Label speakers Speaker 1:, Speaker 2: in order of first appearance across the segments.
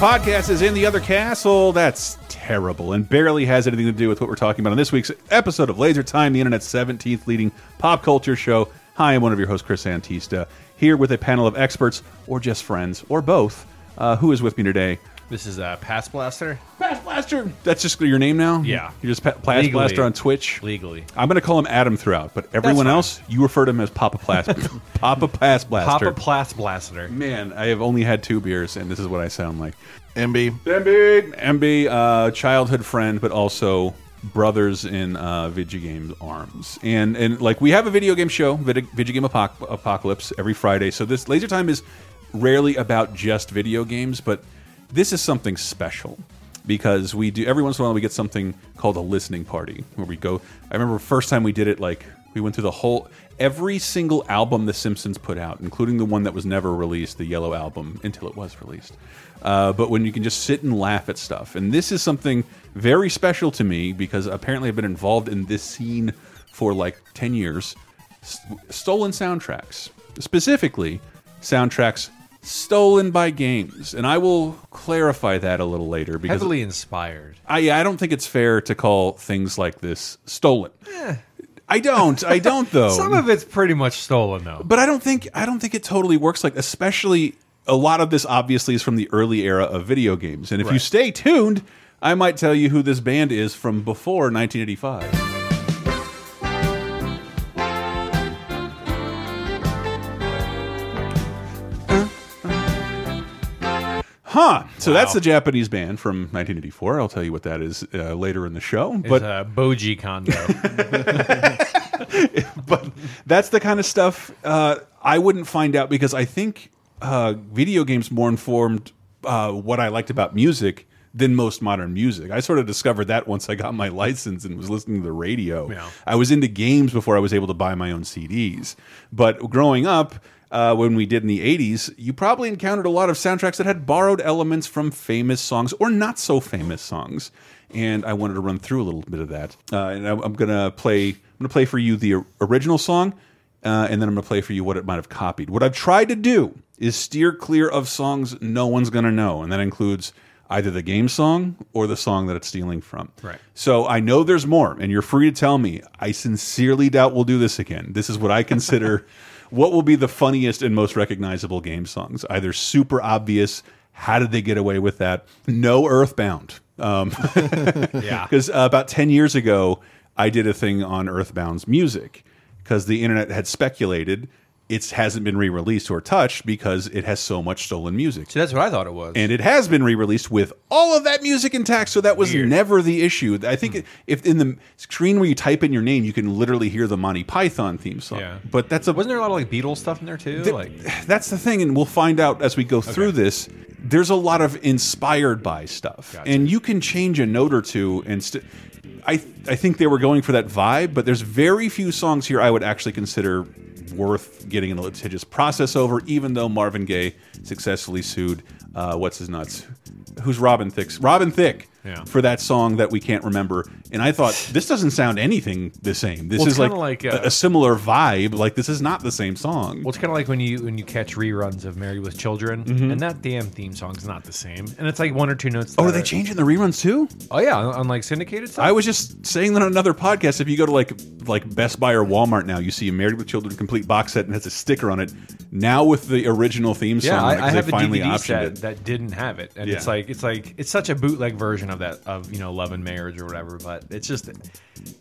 Speaker 1: Podcast is in the other castle. That's terrible and barely has anything to do with what we're talking about on this week's episode of Laser Time, the internet's 17th leading pop culture show. Hi, I'm one of your hosts, Chris Antista, here with a panel of experts, or just friends, or both. Uh, who is with me today?
Speaker 2: This is uh, Pass Blaster.
Speaker 1: Pass Blaster. That's just your name now.
Speaker 2: Yeah.
Speaker 1: you're just pa Pass
Speaker 2: Legally.
Speaker 1: Blaster on Twitch.
Speaker 2: Legally.
Speaker 1: I'm going to call him Adam throughout, but everyone else, you refer to him as Papa Plas Papa Pass Blaster.
Speaker 2: Papa Pass Blaster.
Speaker 1: Man, I have only had two beers, and this is what I sound like.
Speaker 3: MB.
Speaker 1: MB, MB, uh, childhood friend, but also brothers in uh, video game arms. And and like we have a video game show, Vid Video Game Apoc Apocalypse, every Friday. So this Laser Time is rarely about just video games, but this is something special because we do every once in a while we get something called a listening party where we go. I remember first time we did it, like we went through the whole every single album The Simpsons put out, including the one that was never released, the Yellow Album, until it was released. Uh, but when you can just sit and laugh at stuff, and this is something very special to me because apparently I've been involved in this scene for like ten years. S stolen soundtracks, specifically soundtracks stolen by games, and I will clarify that a little later because
Speaker 2: Heavily inspired.
Speaker 1: I I don't think it's fair to call things like this stolen. I don't. I don't though.
Speaker 2: Some of it's pretty much stolen, though.
Speaker 1: but I don't think I don't think it totally works like especially a lot of this obviously is from the early era of video games. And if you stay tuned, I might tell you who this band is from before 1985. Huh. So that's the Japanese band from 1984. I'll tell you what that is uh, later in the show.
Speaker 2: It's
Speaker 1: But
Speaker 2: uh, Boji Kondo.
Speaker 1: but that's the kind of stuff uh, I wouldn't find out because I think uh, video games more informed uh, what I liked about music than most modern music. I sort of discovered that once I got my license and was listening to the radio.
Speaker 2: Yeah.
Speaker 1: I was into games before I was able to buy my own CDs. But growing up, uh, when we did in the 80s, you probably encountered a lot of soundtracks that had borrowed elements from famous songs or not so famous songs. And I wanted to run through a little bit of that. Uh, and I, I'm gonna play. I'm gonna play for you the original song, uh, and then I'm gonna play for you what it might have copied. What I've tried to do is steer clear of songs no one's gonna know, and that includes either the game song or the song that it's stealing from.
Speaker 2: Right.
Speaker 1: So I know there's more, and you're free to tell me. I sincerely doubt we'll do this again. This is what I consider what will be the funniest and most recognizable game songs. Either super obvious, how did they get away with that? No Earthbound. Um,
Speaker 2: yeah.
Speaker 1: because uh, about 10 years ago, I did a thing on Earthbound's music because the internet had speculated it hasn't been re-released or touched because it has so much stolen music.
Speaker 2: See, that's what I thought it was.
Speaker 1: And it has been re-released with all of that music intact, so that was
Speaker 2: Weird.
Speaker 1: never the issue. I think hmm. if in the screen where you type in your name, you can literally hear the Monty Python theme song.
Speaker 2: Yeah.
Speaker 1: But that's a
Speaker 2: Wasn't there a lot of like Beatles stuff in there too?
Speaker 1: Th-
Speaker 2: like,
Speaker 1: that's the thing, and we'll find out as we go through this. There's a lot of inspired by stuff,
Speaker 2: Gotcha.
Speaker 1: and you can change a note or two. And st I I think they were going for that vibe, but there's very few songs here I would actually consider worth getting in a litigious process over. Even though Marvin Gaye successfully sued, uh, what's his nuts? Who's Robin Thicke? Robin Thicke
Speaker 2: Yeah.
Speaker 1: for that song that we can't remember. And I thought this doesn't sound anything the same. This
Speaker 2: Well,
Speaker 1: is like,
Speaker 2: like,
Speaker 1: a,
Speaker 2: uh,
Speaker 1: a similar vibe. Like this is not the same song.
Speaker 2: well, it's kind of like when you when you catch reruns of Married with Children, and that damn theme song's not the same, and it's like one or two notes.
Speaker 1: Oh, are they
Speaker 2: are-
Speaker 1: changing the reruns too?
Speaker 2: Oh yeah, on, like syndicated stuff.
Speaker 1: I was just saying that on another podcast. If you go to like like Best Buy or Walmart now, you see a Married with Children complete box set and has a sticker on it. Now with the original theme song,
Speaker 2: yeah,
Speaker 1: like,
Speaker 2: I, I
Speaker 1: they
Speaker 2: have a
Speaker 1: finally
Speaker 2: DVD set
Speaker 1: it.
Speaker 2: that didn't have it, and it's like it's like it's such a bootleg version of that of you know Love and Marriage or whatever. But it's just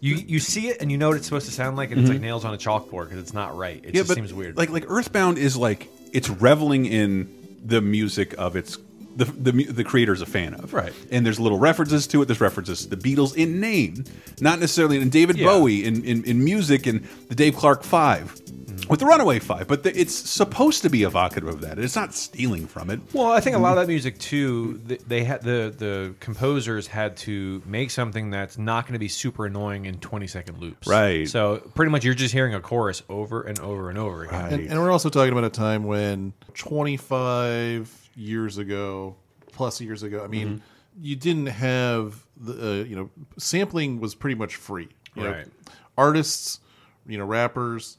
Speaker 2: you you see it and you know what it's supposed to sound like, and it's like nails on a chalkboard because it's not right. It
Speaker 1: Mm-hmm. yeah,
Speaker 2: just
Speaker 1: but
Speaker 2: seems weird.
Speaker 1: Like like Earthbound is like it's reveling in the music of its. The, the the creator's a fan of
Speaker 2: Right.
Speaker 1: and there's little references to it. There's references to the Beatles in name, not necessarily in David
Speaker 2: Yeah.
Speaker 1: Bowie in, in in music and the Dave Clark Five. With the Runaway Five, but the, it's supposed to be evocative of that. It's not stealing from it.
Speaker 2: Well, I think a lot of that music too. They, they had the the composers had to make something that's not going to be super annoying in twenty second loops.
Speaker 1: Right.
Speaker 2: So pretty much you're just hearing a chorus over and over and over again.
Speaker 1: Right.
Speaker 3: And, and we're also talking about a time when 25 years ago, plus years ago, I mean,
Speaker 1: Mm-hmm.
Speaker 3: you didn't have the, uh, you know, sampling was pretty much free. You know,
Speaker 2: Right.
Speaker 3: artists, you know, rappers,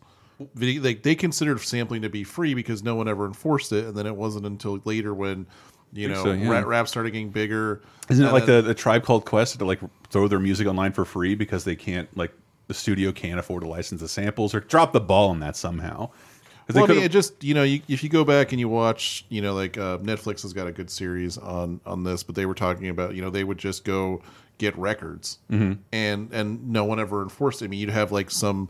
Speaker 3: video, like they considered sampling to be free because no one ever enforced it, and then it wasn't until later when, you know,
Speaker 1: so, yeah.
Speaker 3: rap, rap started getting bigger.
Speaker 1: Isn't it like
Speaker 3: then-
Speaker 1: the, the Tribe Called Quest to like throw their music online for free because they can't like the studio can't afford to license the samples or drop the ball on that somehow
Speaker 3: Well, I mean, it just you know, you, if you go back and you watch, you know, like uh, Netflix has got a good series on on this, but they were talking about, you know, they would just go get records,
Speaker 1: Mm-hmm.
Speaker 3: and and no one ever enforced it. I mean, you'd have like some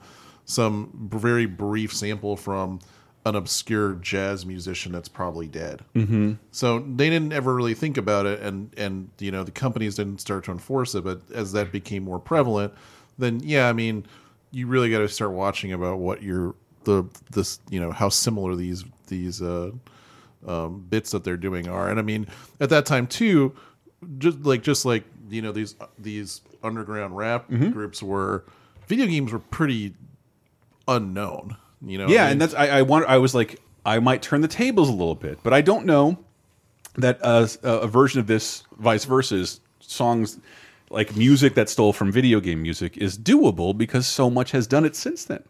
Speaker 3: some very brief sample from an obscure jazz musician that's probably dead. Mm-hmm. So they didn't ever really think about it, and and you know the companies didn't start to enforce it. But as that became more prevalent, then yeah, I mean, you really got to start watching about what your the this you know how similar these these uh, um, bits that they're doing are. And I mean, at that time too, just like just like you know these these underground rap
Speaker 1: Mm-hmm.
Speaker 3: groups were, video games were pretty unknown. You know,
Speaker 1: yeah,
Speaker 3: I mean,
Speaker 1: and that's I, I want I was like I might turn the tables a little bit, but I don't know that uh, a version of this, vice versa, is songs like music that stole from video game music is doable because so much has done it since then.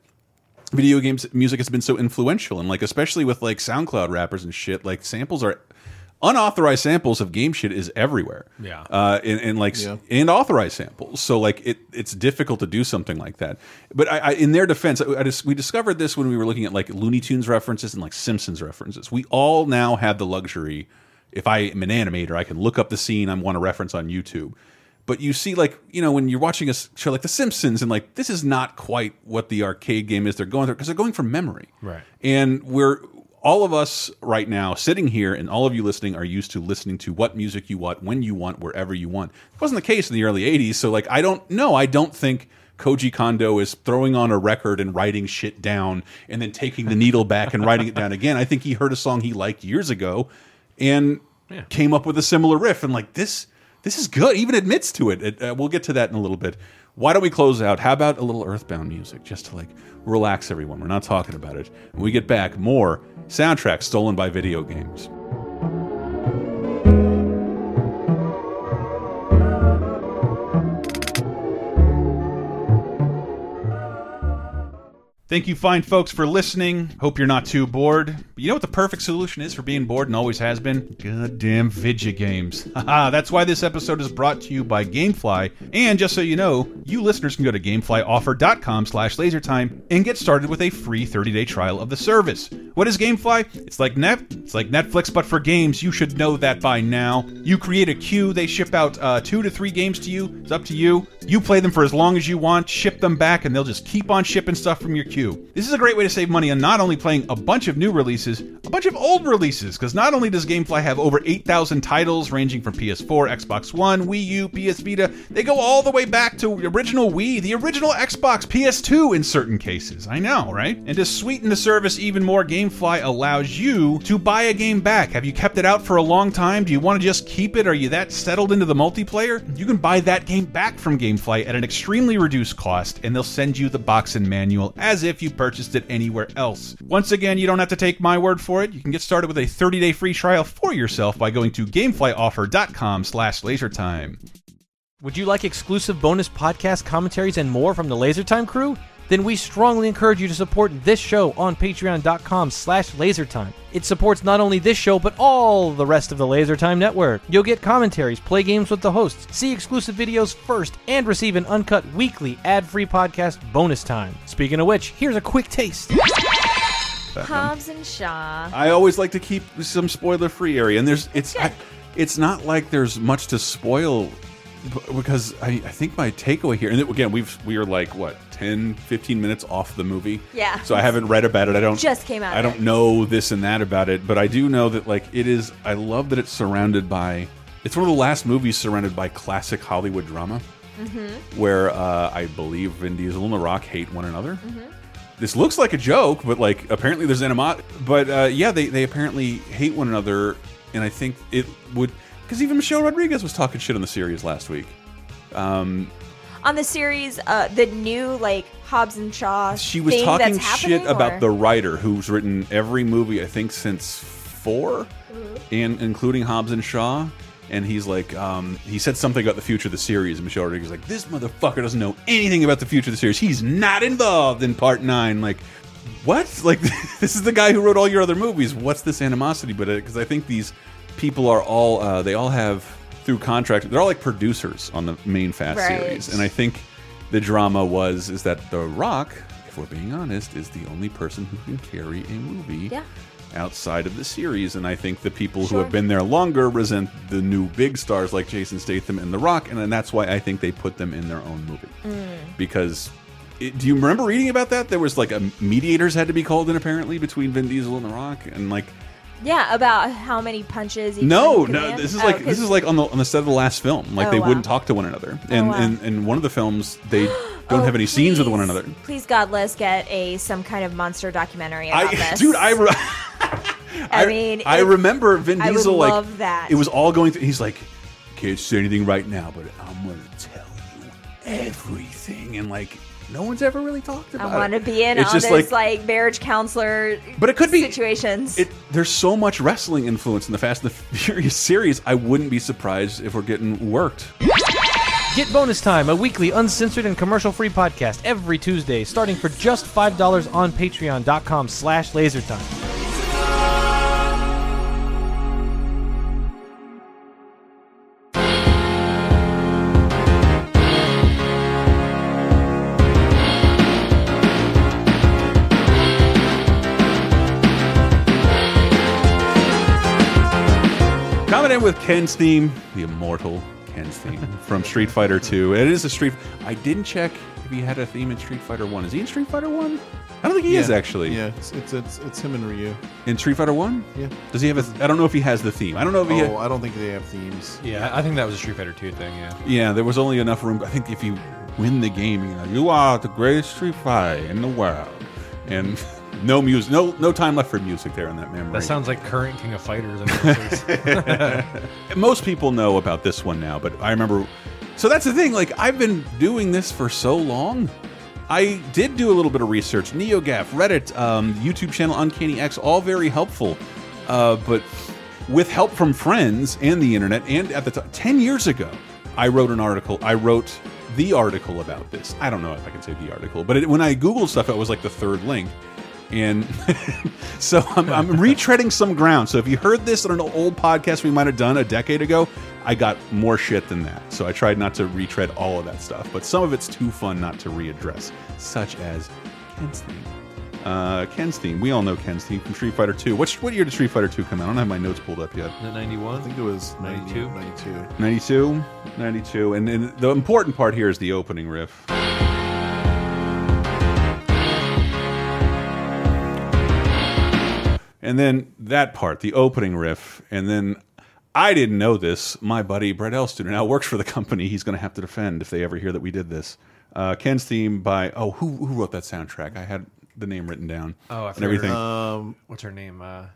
Speaker 1: Video games music has been so influential, and like especially with like SoundCloud rappers and shit, like samples are unauthorized samples of game shit is everywhere.
Speaker 2: Yeah.
Speaker 1: uh, and, and like
Speaker 3: Yeah.
Speaker 1: and authorized samples. So like it it's difficult to do something like that. But I, I in their defense, I, I just, we discovered this when we were looking at like Looney Tunes references and like Simpsons references. We all now have the luxury. If I am an animator, I can look up the scene I want to reference on YouTube. But you see, like you know, when you're watching a show like The Simpsons, and like this is not quite what the arcade game is they're going through because they're going from memory,
Speaker 2: Right.
Speaker 1: and we're all of us right now sitting here and all of you listening are used to listening to what music you want when you want wherever you want. It wasn't the case in the early 80s so like i don't know. I don't think Koji Kondo is throwing on a record and writing shit down and then taking the needle back and writing it down again. I think he heard a song he liked years ago and
Speaker 2: Yeah.
Speaker 1: came up with a similar riff and like this this is good. Even admits to it, it uh, we'll get to that in a little bit. Why don't we close out? How about a little earthbound music just to like relax everyone? We're not talking about it. When we get back more soundtracks stolen by video games Thank you, fine folks, for listening. Hope you're not too bored. But you know what the perfect solution is for being bored and always has been? Goddamn video games. That's why this episode is brought to you by Gamefly. And just so you know, you listeners can go to gameflyoffer.com slash lasertime and get started with a free 30-day trial of the service. What is Gamefly? It's like net it's like Netflix, but for games. You should know that by now. You create a queue, they ship out uh, two to three games to you. It's up to you. You play them for as long as you want, ship them back, and they'll just keep on shipping stuff from your queue. This is a great way to save money on not only playing a bunch of new releases, a bunch of old releases, because not only does Gamefly have over 8,000 titles ranging from PS4, Xbox One, Wii U, PS Vita, they go all the way back to the original Wii, the original Xbox, PS2 in certain cases. I know, right? And to sweeten the service even more, Gamefly allows you to buy a game back. Have you kept it out for a long time? Do you want to just keep it? Are you that settled into the multiplayer? You can buy that game back from Gamefly at an extremely reduced cost, and they'll send you the box and manual as if you purchased it anywhere else. Once again, you don't have to take my word for it. You can get started with a 30-day free trial for yourself by going to gameflyoffer.com slash lasertime.
Speaker 4: Would you like exclusive bonus podcast commentaries and more from the LaserTime crew? Then we strongly encourage you to support this show on patreon.com slash lasertime. It supports not only this show, but all the rest of the LaserTime network. You'll get commentaries, play games with the hosts, see exclusive videos first, and receive an uncut weekly ad-free podcast bonus time. Speaking of which, here's a quick taste.
Speaker 5: Hobbs and Shaw.
Speaker 1: I always like to keep some spoiler-free area, and there's it's I, it's not like there's much to spoil because I, I think my takeaway here, and again we've we are like what 10, 15 minutes off the movie,
Speaker 5: Yeah.
Speaker 1: So I haven't read about it. I don't
Speaker 5: Just came out
Speaker 1: I don't
Speaker 5: it.
Speaker 1: know this and that about it, but I do know that like it is. I love that it's surrounded by. It's one of the last movies surrounded by classic Hollywood drama,
Speaker 5: Mm-hmm.
Speaker 1: where uh, I believe Vin Diesel and The Rock hate one another. this looks like a joke, but like apparently there's animosity. But uh, yeah, they they apparently hate one another, and I think it would because even Michelle Rodriguez was talking shit on the series last week. Um,
Speaker 5: On the series, uh, the new like Hobbs and Shaw.
Speaker 1: she was talking shit
Speaker 5: happening,
Speaker 1: about the writer who's written every movie I think since 4
Speaker 5: Mm-hmm.
Speaker 1: and including Hobbs and Shaw. And he's like, um, he said something about the future of the series, and Michelle Rodriguez is like, this motherfucker doesn't know anything about the future of the series. He's not involved in part nine. Like, what? Like, this is the guy who wrote all your other movies. What's this animosity? But because I think these people are all, uh, they all have through contract, they're all like producers on the main Fast
Speaker 5: Right.
Speaker 1: series, and I think the drama was is that The Rock, if we're being honest, is the only person who can carry a movie
Speaker 5: Yeah.
Speaker 1: Outside of the series. And I think the people who have been there longer resent the new big stars like Jason Statham and The Rock, and then that's why I think they put them in their own movie
Speaker 5: Mm.
Speaker 1: because. It, do you remember reading about that? There was like a mediators had to be called in apparently between Vin Diesel and The Rock, and like
Speaker 5: Yeah, about how many punches. Each
Speaker 1: no,
Speaker 5: one
Speaker 1: no. This is
Speaker 5: Oh,
Speaker 1: like this is like on the on the set of the last film. Like
Speaker 5: Oh,
Speaker 1: they
Speaker 5: wow.
Speaker 1: wouldn't talk to one another, oh, and
Speaker 5: wow.
Speaker 1: and and one of the films they don't
Speaker 5: Oh,
Speaker 1: have any scenes with one another.
Speaker 5: Please, God, let's get a some kind of monster documentary about
Speaker 1: I,
Speaker 5: this.
Speaker 1: dude, I, re
Speaker 5: I mean,
Speaker 1: I remember Vin
Speaker 5: I
Speaker 1: Diesel like
Speaker 5: that.
Speaker 1: it was all going through. He's like, can't say anything right now, but I'm gonna tell you everything, and like no one's ever really talked about.
Speaker 5: I want to be in
Speaker 1: It's
Speaker 5: all
Speaker 1: just
Speaker 5: this
Speaker 1: like,
Speaker 5: like, marriage counselor.
Speaker 1: But it could be-
Speaker 5: situations.
Speaker 1: it. There's so much wrestling influence in the Fast and the Furious series. I wouldn't be surprised if we're getting worked.
Speaker 4: Get Bonus Time, a weekly uncensored and commercial-free podcast every Tuesday, starting for just $5 on patreon.com slash lasertime.
Speaker 1: Coming with Ken's theme, the immortal Ken's theme from Street Fighter 2. It is a Street. I didn't check if he had a theme in Street Fighter 1. Is he in Street Fighter 1? I don't think he is actually.
Speaker 3: Yeah, it's, it's it's it's him and Ryu.
Speaker 1: In Street Fighter 1?
Speaker 3: Yeah.
Speaker 1: Does he have a? I don't know if he has the theme. I don't know if he.
Speaker 3: Oh, I don't think they have themes.
Speaker 2: Yeah, I think that was a Street Fighter 2 thing, yeah.
Speaker 1: yeah, there was only enough room. I think if you win the game, you know, you are the greatest Street Fighter in the world, and no music, no no time left for music there in that memory.
Speaker 2: That sounds like current King of Fighters.
Speaker 1: most people know about this one now, but I remember. So that's the thing. Like I've been doing this for so long. I did do a little bit of research. NeoGaf, Reddit, um, YouTube channel Uncanny X, all very helpful. Uh, but with help from friends and the internet, and at the time, ten years ago, I wrote an article. I wrote the article about this. I don't know if I can say the article, but it, when I googled stuff, it was like the third link. And so I'm, I'm retreading some ground. So if you heard this on an old podcast we might have done a decade ago, I got more shit than that. So I tried not to retread all of that stuff. But some of it's too fun not to readdress, such as Ken's theme. Uh, Ken's theme. We all know Ken's theme from Street Fighter 2. What, what year did Street Fighter 2 come out? I don't have my notes pulled up yet.
Speaker 2: Is it 91?
Speaker 3: I think it was
Speaker 2: 92?
Speaker 3: 92. 92.
Speaker 1: 92? 92. And, and the important part here is the opening riff. And then that part, the opening riff, and then I didn't know this. My buddy Brett Elston, who now works for the company, he's going to have to defend if they ever hear that we did this. Uh, Ken's theme by oh, who who wrote that soundtrack? I had the name written down.
Speaker 2: Oh, I
Speaker 1: and
Speaker 2: forgot
Speaker 1: everything.
Speaker 3: Um,
Speaker 2: What's her name? Uh,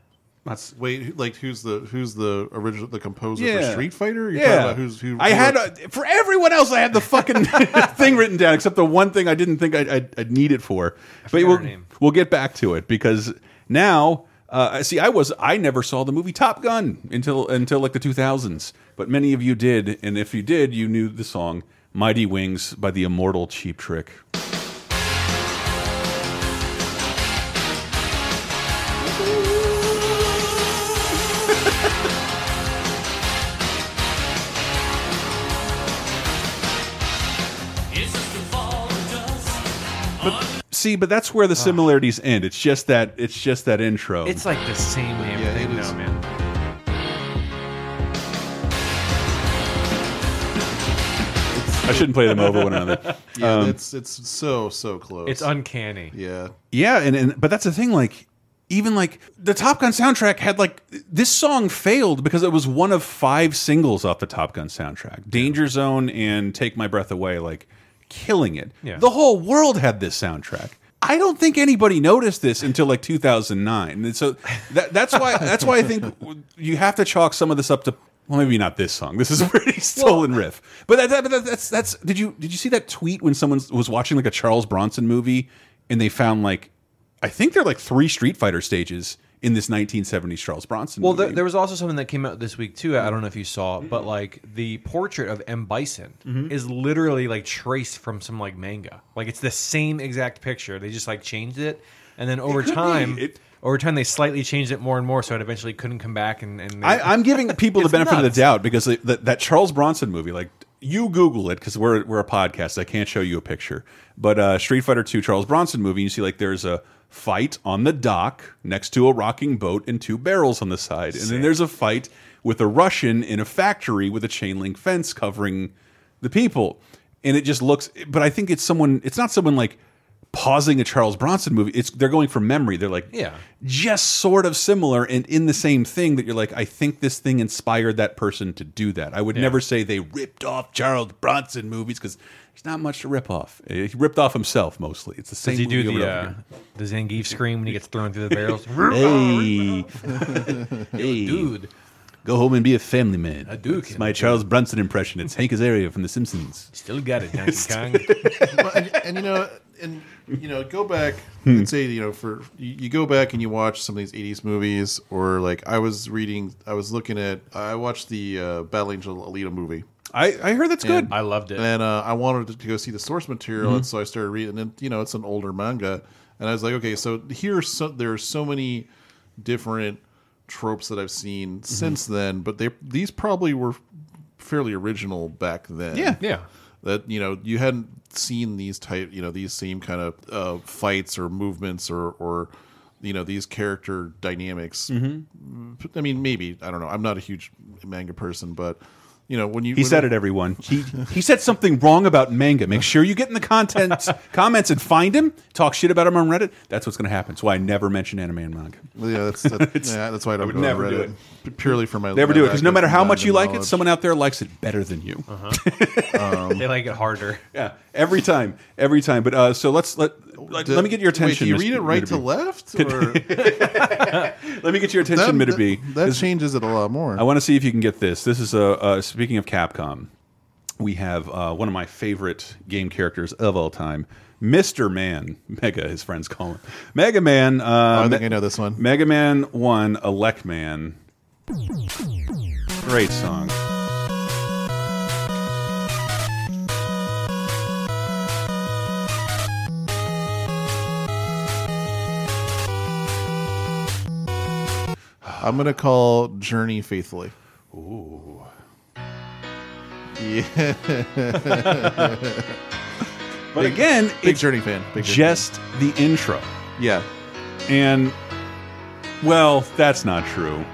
Speaker 1: That's
Speaker 3: wait, like who's the who's the original the composer
Speaker 1: Yeah.
Speaker 3: for Street Fighter? You're
Speaker 1: yeah.
Speaker 3: about who's who?
Speaker 1: I
Speaker 3: who
Speaker 1: had a, for everyone else. I had the fucking thing written down, except the one thing I didn't think I'd, I'd, I'd need it for. But we'll,
Speaker 2: her name.
Speaker 1: we'll get back to it because now. Uh, see, I was I never saw the movie Top Gun until until like the 2000s, but many of you did, and if you did, you knew the song "Mighty Wings" by the immortal Cheap Trick. See, but that's where the similarities end. It's just that it's just that intro.
Speaker 2: it's like the same damn
Speaker 3: Yeah,
Speaker 2: thing
Speaker 3: it is.
Speaker 2: man.
Speaker 1: I shouldn't play them over one another.
Speaker 3: Yeah,
Speaker 1: Um,
Speaker 3: it's it's so so close.
Speaker 2: It's uncanny.
Speaker 3: yeah.
Speaker 1: Yeah, and, and but that's the thing. Like, even like the Top Gun soundtrack had like this song failed because it was one of five singles off the Top Gun soundtrack. Danger Zone and Take My Breath Away, like killing it.
Speaker 2: Yeah.
Speaker 1: The whole world had this soundtrack. I don't think anybody noticed this until like 2009. And so that, that's why that's why I think you have to chalk some of this up to well, maybe not this song. This is a pretty stolen riff. But, that, that, but that's that's did you did you see that tweet when someone was watching like a Charles Bronson movie and they found like I think they're like three Street Fighter stages in this 1970s Charles Bronson
Speaker 2: Well,
Speaker 1: movie.
Speaker 2: there, there was also something that came out this week too. I don't know if you saw, but like the portrait of M Bison
Speaker 1: Mm-hmm.
Speaker 2: is literally like traced from some like manga. Like it's the same exact picture. They just like changed it, and then over time, over time they slightly changed it more and more, so it eventually couldn't come back. And, and
Speaker 1: I, I'm giving people the benefit of the doubt because the, that Charles Bronson movie, like you Google it because we're we're a podcast. I can't show you a picture, but uh, Street Fighter Two Charles Bronson movie. You see, like there's a fight on the dock next to a rocking boat and two barrels on the side, and then there's a fight with a Russian in a factory with a chain link fence covering the people, and it just looks. But I think it's someone. It's not someone like pausing a Charles Bronson movie. It's they're going from memory. They're like,
Speaker 2: Yeah.
Speaker 1: just sort of similar and in the same thing that you're like, I think this thing inspired that person to do that. I would never say they ripped off Charles Bronson movies because there's not much to rip off. He ripped off himself mostly. It's the same.
Speaker 2: does he do
Speaker 1: movie
Speaker 2: the uh, the Zangief scream when he gets thrown through the barrels?
Speaker 1: Hey, hey,
Speaker 2: Dude,
Speaker 1: go home and be a family man. I
Speaker 2: do,
Speaker 1: It's my Charles Bronson impression. It's Hank Azaria from The Simpsons.
Speaker 2: still got it, Donkey Kong.
Speaker 3: Well, and, and you know, and you know, go back
Speaker 1: Hmm.
Speaker 3: and say, you know, for you, you go back and you watch some of these '80s movies, or like I was reading, I was looking at, I watched the uh, Battle Angel Alita movie,
Speaker 1: I, I heard that's good.
Speaker 3: And-
Speaker 2: I loved it.
Speaker 3: and uh, I wanted to go see the source material,
Speaker 1: Mm-hmm.
Speaker 3: and so I started reading. And you know, it's an older manga, and I was like, okay, so here's so there are so many different tropes that I've seen
Speaker 1: Mm-hmm.
Speaker 3: since then, but they these probably were fairly original back then.
Speaker 1: Yeah.
Speaker 2: yeah.
Speaker 3: That you know you hadn't seen these type you know these same kind of uh, fights or movements or or you know these character dynamics.
Speaker 1: Mm-hmm.
Speaker 3: I mean, maybe I don't know. I'm not a huge manga person, but you know when you
Speaker 1: He
Speaker 3: when-
Speaker 1: said it, everyone. He he said something wrong about manga. Make sure you get in the content comments and find him. Talk shit about him on Reddit. That's what's going to happen. That's why I never mention anime and manga.
Speaker 3: Well, yeah, that's that's, yeah, that's why I don't
Speaker 1: would
Speaker 3: go on
Speaker 1: never do
Speaker 3: it purely for my
Speaker 1: Never
Speaker 3: my
Speaker 1: do it because no matter how much you
Speaker 3: manga
Speaker 1: like it, someone out there likes it better than you.
Speaker 2: They like it harder.
Speaker 1: Yeah, every time, every time. But uh, so let's let let,
Speaker 3: Did-
Speaker 1: let me get your
Speaker 3: Wait,
Speaker 1: attention.
Speaker 3: do you
Speaker 1: Mr.
Speaker 3: read it right to left, or
Speaker 1: Let me get your attention,
Speaker 3: that,
Speaker 1: Mitterby.
Speaker 3: that, that changes it a lot more.
Speaker 1: I want to see if you can get this. This is a uh, speaking of Capcom. We have uh, one of my favorite game characters of all time, Mister Man, Mega. His friends call him Mega Man. Uh,
Speaker 3: Oh, I think I know this one.
Speaker 1: Mega Man One, Elec Man. Great song.
Speaker 3: I'm gonna call Journey faithfully. Ooh. Yeah,
Speaker 1: But again,
Speaker 3: big
Speaker 1: it's
Speaker 3: Journey fan. Big
Speaker 1: just the intro.
Speaker 3: yeah.
Speaker 1: And well, that's not true.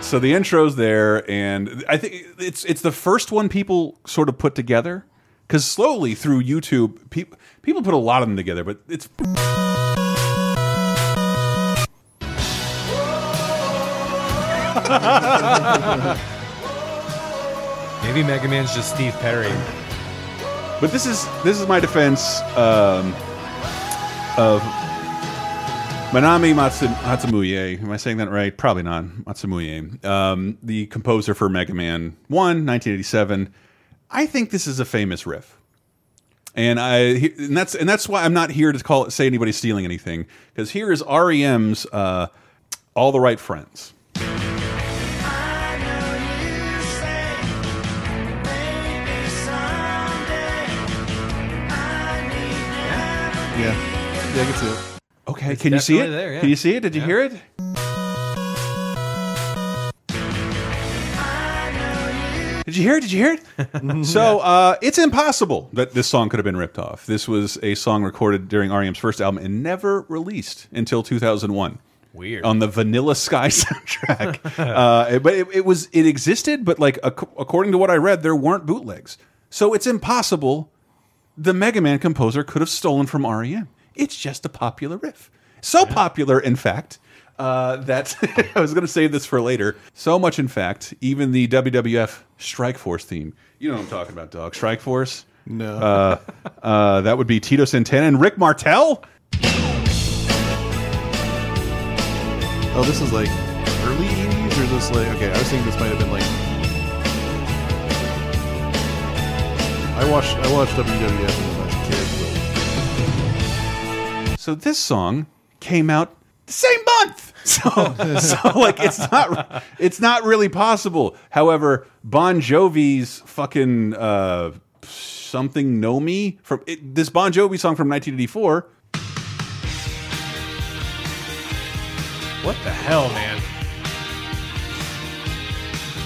Speaker 1: So the intro's there, and I think it's it's the first one people sort of put together because slowly through YouTube, people people put a lot of them together, but it's
Speaker 2: Maybe Mega Man's just Steve Perry.
Speaker 1: but this is this is my defense um, of Manami Matsu, Matsumoye. Am I saying that right? Probably not. Matsumoye, um, the composer for Mega Man One, 1987. I think this is a famous riff. and I and that's and that's why I'm not here to call it say anybody's stealing anything because here is REM's uh, "All the Right Friends."
Speaker 3: Yeah. Yeah, I can see it.
Speaker 1: Okay, can you see it?
Speaker 2: there, yeah.
Speaker 1: Can you see it? Did you
Speaker 2: Yeah.
Speaker 1: hear it? Did you hear it? Did you hear it? so uh, it's impossible that this song could have been ripped off. This was a song recorded during REM's first album and never released until 2001.
Speaker 2: Weird.
Speaker 1: on the Vanilla Sky soundtrack. uh, but it, it was it existed, but like ac according to what I read, there weren't bootlegs. So it's impossible the Mega Man composer could have stolen from REM. It's just a popular riff. So popular, in fact, uh, that I was going to save this for later. So much, in fact, even the WWF Strike Force theme. You know what I'm talking about, dog. Strike Force.
Speaker 3: No.
Speaker 1: Uh, uh, that would be Tito Santana and Rick Martel.
Speaker 3: Oh, this is like early 80s, or is this like okay? I was thinking this might have been like I watched I watched WWF when I was a kid. But
Speaker 1: So this song came out the same month. So, so like it's not it's not really possible. However, Bon Jovi's fucking uh, something know me from it, this Bon Jovi song from 1984.
Speaker 2: What the hell, man?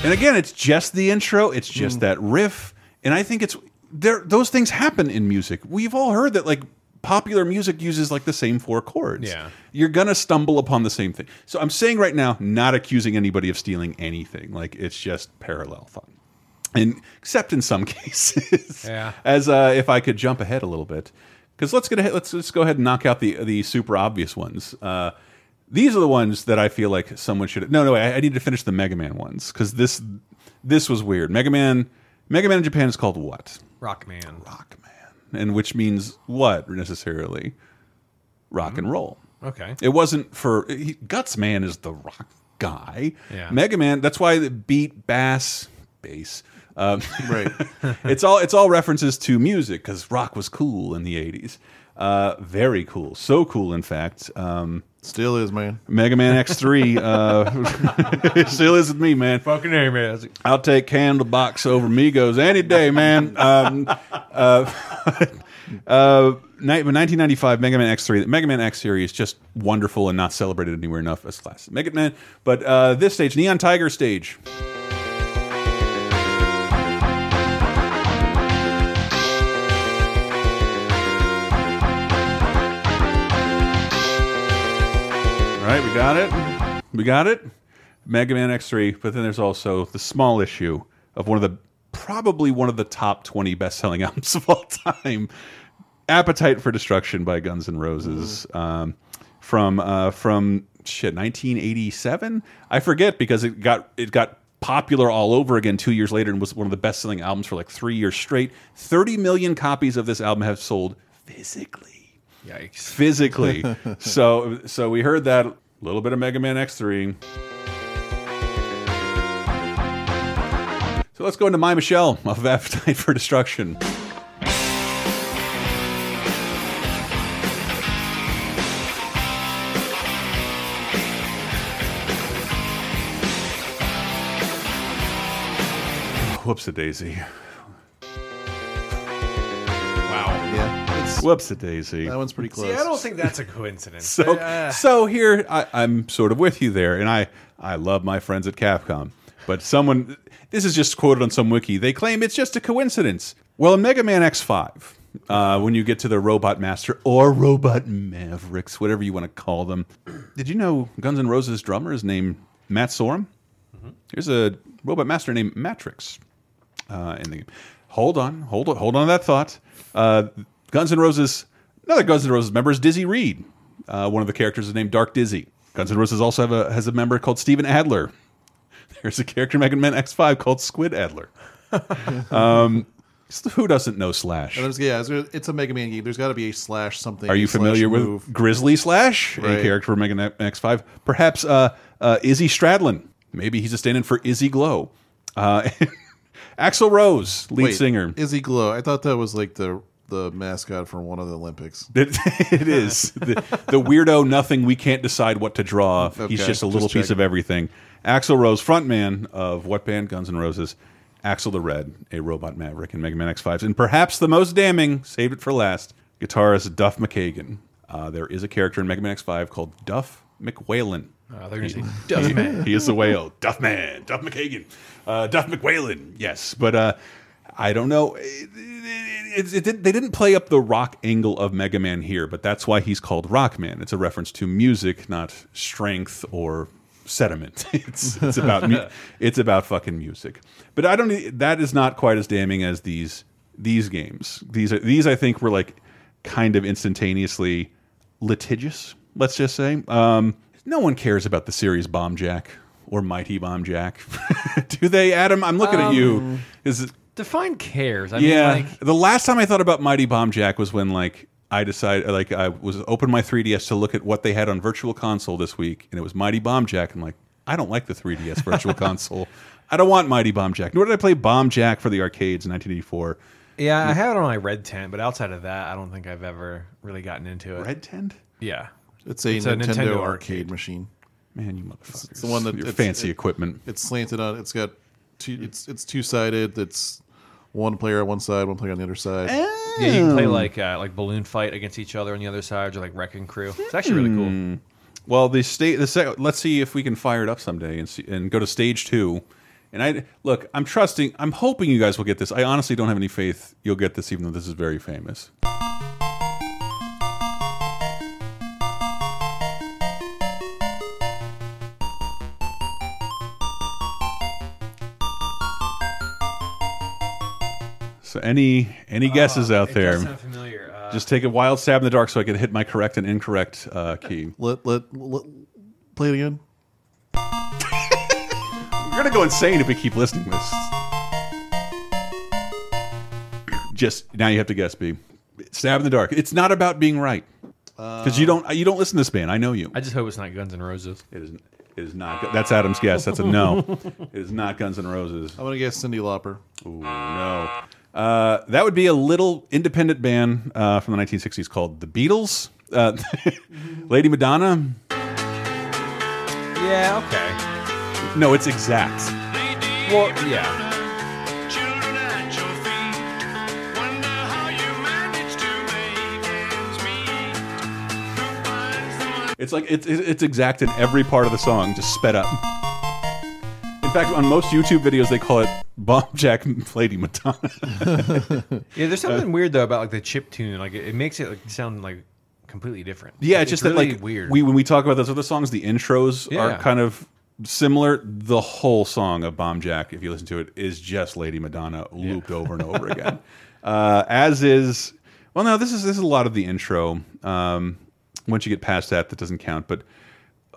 Speaker 1: And again, it's just the intro. It's just that riff, and I think it's there. Those things happen in music. We've all heard that like popular music uses like the same four chords.
Speaker 2: Yeah.
Speaker 1: you're gonna stumble upon the same thing. So I'm saying right now, not accusing anybody of stealing anything. Like it's just parallel fun, and except in some cases.
Speaker 2: Yeah.
Speaker 1: As uh, if I could jump ahead a little bit, because let's get ahead. Let's let's go ahead and knock out the the super obvious ones. Uh, these are the ones that I feel like someone should. No, no, I, I need to finish the Mega Man ones because this this was weird. Mega Man, Mega Man in Japan is called what?
Speaker 2: Rockman.
Speaker 1: Rockman, and which means what necessarily? Rock and roll.
Speaker 2: Okay.
Speaker 1: It wasn't for he, Guts Man is the rock guy.
Speaker 2: Yeah.
Speaker 1: Mega Man. That's why the beat bass bass. Um,
Speaker 3: Right.
Speaker 1: it's all it's all references to music because rock was cool in the '80s. Uh, very cool, so cool in fact. Um,
Speaker 3: Still is, man.
Speaker 1: Mega Man X3 uh, still is with me, man.
Speaker 2: Fucking name man.
Speaker 1: I'll take Candlebox over Migos any day, man. Um, uh, uh, 1995 Mega Man X3. The Mega Man X series just wonderful and not celebrated anywhere enough as classic Mega Man. But uh, this stage, Neon Tiger stage. Right, we got it. We got it. Mega Man X3, but then there's also the small issue of one of the probably one of the top 20 best-selling albums of all time. Appetite for Destruction by Guns N' Roses um, from uh, from shit 1987. I forget because it got it got popular all over again two years later and was one of the best-selling albums for like three years straight. 30 million copies of this album have sold physically
Speaker 2: Yikes.
Speaker 1: physically. so so we heard that a little bit of Mega Man X3. So let's go into My Michelle of Appetite for Destruction. Whoops a daisy.
Speaker 3: Yeah.
Speaker 1: Whoops a daisy.
Speaker 3: that one's pretty close.
Speaker 2: See, I don't think that's a coincidence.
Speaker 1: So,
Speaker 2: Uh,
Speaker 1: so here I, I'm sort of with you there, and I I love my friends at Capcom, but someone this is just quoted on some wiki. They claim it's just a coincidence. Well, in Mega Man X5, uh, when you get to the Robot Master or Robot Mavericks, whatever you want to call them, did you know Guns N' Roses drummer is named Matt Sorum? Here's a Robot Master named Mattrex uh, in the game. Hold on, hold on, hold on to that thought. Uh, Guns N' Roses, another Guns N' Roses member is Dizzy Reed. Uh, one of the characters is named Dark Dizzy. Guns N' Roses also have a, has a member called Steven Adler. There's a character in Mega Man X5 called Squid Adler. um, who doesn't know Slash?
Speaker 3: Yeah, it's- a Mega Man game. There's got to be a slash something.
Speaker 1: Are you familiar with
Speaker 3: move.
Speaker 1: Grizzly Slash, a character from Mega Man X5? Perhaps uh, uh, Izzy Stradlin. Maybe he's a stand-in for Izzy Glow. Uh, Axl Rose, lead
Speaker 3: Wait,
Speaker 1: singer.
Speaker 3: Izzy Glow. I thought that was like the the mascot for one of the Olympics.
Speaker 1: It, it is the, the weirdo. Nothing. We can't decide what to draw. He's just a little
Speaker 3: just
Speaker 1: piece of everything. Axl Rose, frontman of what band? Guns N' Roses. Axel the Red, a robot maverick in Mega Man X5, and perhaps the most damning, saved it for last, guitarist Duff McKagan. Uh, there is a character in Mega Man X5 called Duff McWhalen.
Speaker 2: uh, they're going to say, Duff Man.
Speaker 1: He is the whale. Duff Man, Duff McKagan, uh, Duff McWhalen. Yes, but uh, I don't know. It, it, it, they didn't play up the rock angle of Mega Man here, but that's why he's called Rockman. It's a reference to music, not strength or sediment. It's it's about it's about fucking music. But I don't. That is not quite as damning as these these games. These are these I think were like kind of instantaneously litigious. Let's just say. Um, no one cares about the series Bomb Jack or Mighty Bomb Jack, do they, Adam? I'm looking at you. Is it?
Speaker 2: Define cares. I
Speaker 1: Yeah.
Speaker 2: mean, like,
Speaker 1: the last time I thought about Mighty Bomb Jack was when like I decided like I was open my 3DS to look at what they had on Virtual Console this week, and it was Mighty Bomb Jack. I'm like, I don't like the 3DS Virtual Console. I don't want Mighty Bomb Jack. Nor did I play Bomb Jack for the arcades in 1984.
Speaker 2: Yeah, I have it on my Red Tent, but outside of that, I don't think I've ever really gotten into it.
Speaker 1: Red Tent?
Speaker 2: Yeah.
Speaker 3: It's a,
Speaker 2: It's a
Speaker 3: Nintendo,
Speaker 2: Nintendo
Speaker 3: arcade,
Speaker 2: arcade.
Speaker 3: machine.
Speaker 1: Man, you motherfuckers!
Speaker 3: It's the one that
Speaker 1: your
Speaker 3: it's-
Speaker 1: fancy
Speaker 3: it-
Speaker 1: equipment.
Speaker 3: It's slanted on. It's got two. It's it's two sided. It's one player on one side, one player on the other side.
Speaker 2: Yeah, you can play like uh, like balloon fight against each other on the other side, or like wrecking crew. It's actually really cool.
Speaker 1: Well, the state the sec let's see if we can fire it up someday and see, and go to stage two. And I look, I'm trusting, I'm hoping you guys will get this. I honestly don't have any faith you'll get this, even though this is very famous. Any any guesses out
Speaker 2: It
Speaker 1: there?
Speaker 2: does sound familiar. Uh,
Speaker 1: Just take a wild stab in the dark so I can hit my correct and incorrect uh, key.
Speaker 3: Let, let let play it again.
Speaker 1: We're gonna go insane if we keep listening to this. Just now, you have to guess. B. Stab in the dark. It's not about being right because you don't you don't listen to this band. I know you.
Speaker 2: I just hope it's not Guns N' Roses.
Speaker 1: It is. It is not. That's Adam's guess. That's a no. it is not Guns N' Roses.
Speaker 3: I'm gonna guess Cyndi Lauper.
Speaker 1: Ooh, no. Uh, that would be a little independent band uh, from the 1960s called the Beatles. Uh, Lady Madonna.
Speaker 2: Yeah. Okay.
Speaker 1: No, it's exact.
Speaker 2: Well, yeah.
Speaker 6: Children at your feet, wonder how you manage to make ends meet. Who finds the money?
Speaker 1: It's like it's it's exact in every part of the song, just sped up. In fact, on most YouTube videos, they call it Bomb Jack Lady Madonna.
Speaker 2: Yeah, there's something weird though about like the chip tune. Like it, it makes it like, sound like completely different.
Speaker 1: yeah, it's, just
Speaker 2: really
Speaker 1: that like
Speaker 2: weird.
Speaker 1: We when we talk about those other songs, the intros are kind of similar. The whole song of Bomb Jack, if you listen to it, is just Lady Madonna looped over and over again. Uh, as is, well, no, this is this is a lot of the intro. Um, once you get past that, that doesn't count. But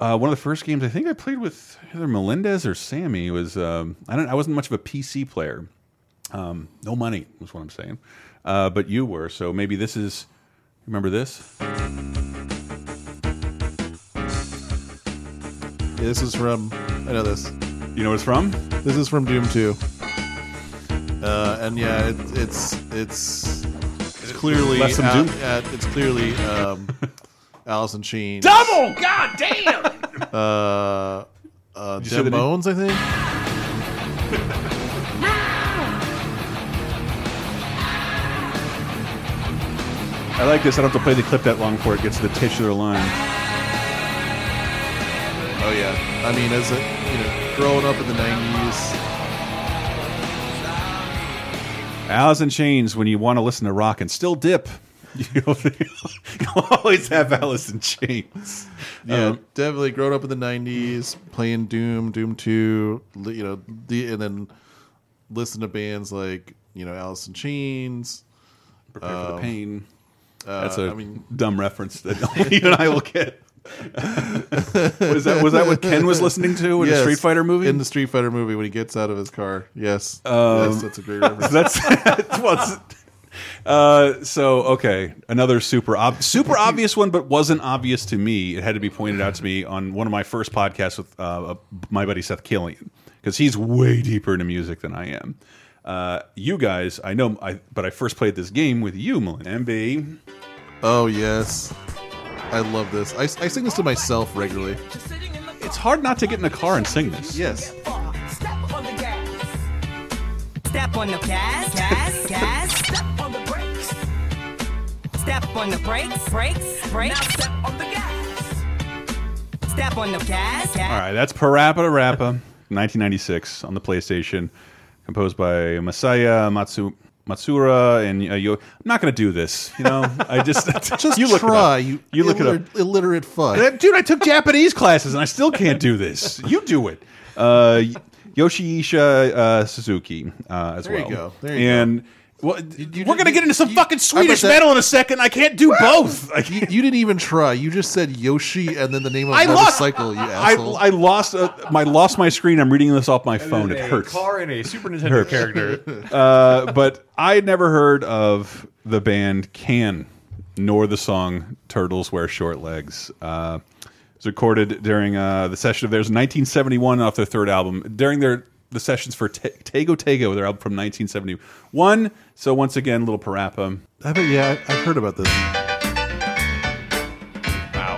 Speaker 1: uh, one of the first games I think I played with either Melendez or Sammy was um, I don't I wasn't much of a PC player. Um, no money was what I'm saying, uh, but you were. So maybe this is. Remember this?
Speaker 3: Yeah, this is from. I know this.
Speaker 1: You know what it's from?
Speaker 3: This is from Doom 2. Uh, and yeah, it, it's it's it's clearly
Speaker 1: Left some
Speaker 3: Al-
Speaker 1: Doom?
Speaker 3: it's clearly um, Alice in Chains.
Speaker 1: Double! God damn!
Speaker 3: Uh, uh,
Speaker 1: you say the
Speaker 3: Dem
Speaker 1: name?
Speaker 3: Bones, I think.
Speaker 1: I like this. I don't have to play the clip that long before it gets to the titular line.
Speaker 3: Oh yeah. I mean, as a you know, growing up in the '90s,
Speaker 1: Alice in Chains, when you want to listen to rock and still dip, you'll, you'll always have Alice in Chains.
Speaker 3: yeah,
Speaker 1: Um,
Speaker 3: definitely growing up in the '90s, playing Doom, Doom Two, you know, the and then listen to bands like you know Alice in Chains.
Speaker 1: Prepare for the pain.
Speaker 3: Uh,
Speaker 1: That's a
Speaker 3: I mean,
Speaker 1: dumb reference that only you and I will get. was that was that what Ken was listening to in the Street Fighter movie?
Speaker 3: In the Street Fighter movie, when he gets out of his car, yes,
Speaker 1: Um,
Speaker 3: yes, that's a great reference.
Speaker 1: That's well, it's- uh, so okay. Another super ob super obvious one, but wasn't obvious to me. It had to be pointed out to me on one of my first podcasts with uh, my buddy Seth Killian because he's way deeper into music than I am. Uh, you guys, I know, I but I first played this game with you, Malin MB.
Speaker 3: Oh yes, I love this. I, I sing this to myself regularly.
Speaker 1: It's hard not to get in a car and sing this.
Speaker 3: Yes,
Speaker 7: Step on the gas. Step on the gas, gas, gas. Step on the brakes, brakes, brakes. Now step on the gas. Step on the gas, gas.
Speaker 1: All right, that's PaRappa the Rapper, 1996 on the PlayStation, composed by Masaya Matsu Matsura and uh, Yo. I'm not going to do this. You know, I just
Speaker 3: just
Speaker 1: you look
Speaker 3: try.
Speaker 1: It up.
Speaker 3: You
Speaker 1: you look it up.
Speaker 3: illiterate, illiterate fuck.
Speaker 1: Uh, Dude, I took Japanese classes and I still can't do this. You do it. Uh, Yoshiisha uh, Suzuki uh, as well.
Speaker 3: There you go. There you
Speaker 1: and well,
Speaker 3: you
Speaker 1: we're going to get into some
Speaker 3: you-
Speaker 1: fucking Swedish metal in a second. I can't do both. I
Speaker 3: you, you didn't even try. You just said Yoshi and then the name of
Speaker 1: I lost.
Speaker 3: motorcycle. You
Speaker 1: I,
Speaker 3: asshole.
Speaker 1: I lost. Uh, my lost my screen. I'm reading this off my phone. It
Speaker 2: a
Speaker 1: hurts.
Speaker 2: car and a Super Nintendo character.
Speaker 1: Uh, but I had never heard of the band Can nor the song "Turtles Wear Short Legs." Uh, it was recorded during uh, the session of theirs in 1971 off their third album. During their the sessions for Te Tego Tego, their album from 1971. So once again, little parappa.
Speaker 3: I bet, yeah, I- I've heard about this. Wow.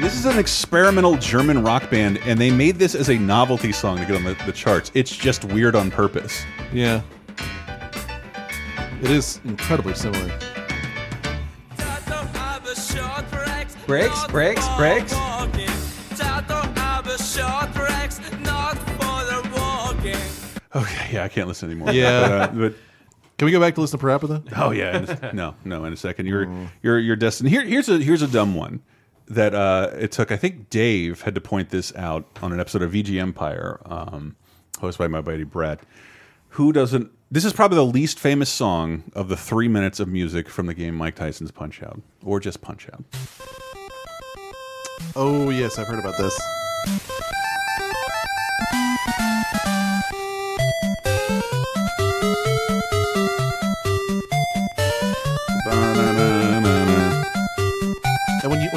Speaker 1: This is an experimental German rock band, and they made this as a novelty song to get on the, the charts. It's just weird on purpose.
Speaker 3: Yeah. It is incredibly similar.
Speaker 2: Breaks, breaks, breaks.
Speaker 1: Okay, yeah, I can't listen anymore.
Speaker 3: Yeah.
Speaker 1: but, uh, but
Speaker 3: Can we go back to listen to PaRappa then?
Speaker 1: Oh yeah, no, no. In a second, you're you're you're destined. Here, here's a here's a dumb one that uh, it took. I think Dave had to point this out on an episode of VG Empire, um, hosted by my buddy Brett. Who doesn't? This is probably the least famous song of the three minutes of music from the game Mike Tyson's Punch Out, or just Punch Out.
Speaker 3: Oh, yes, I've heard about this.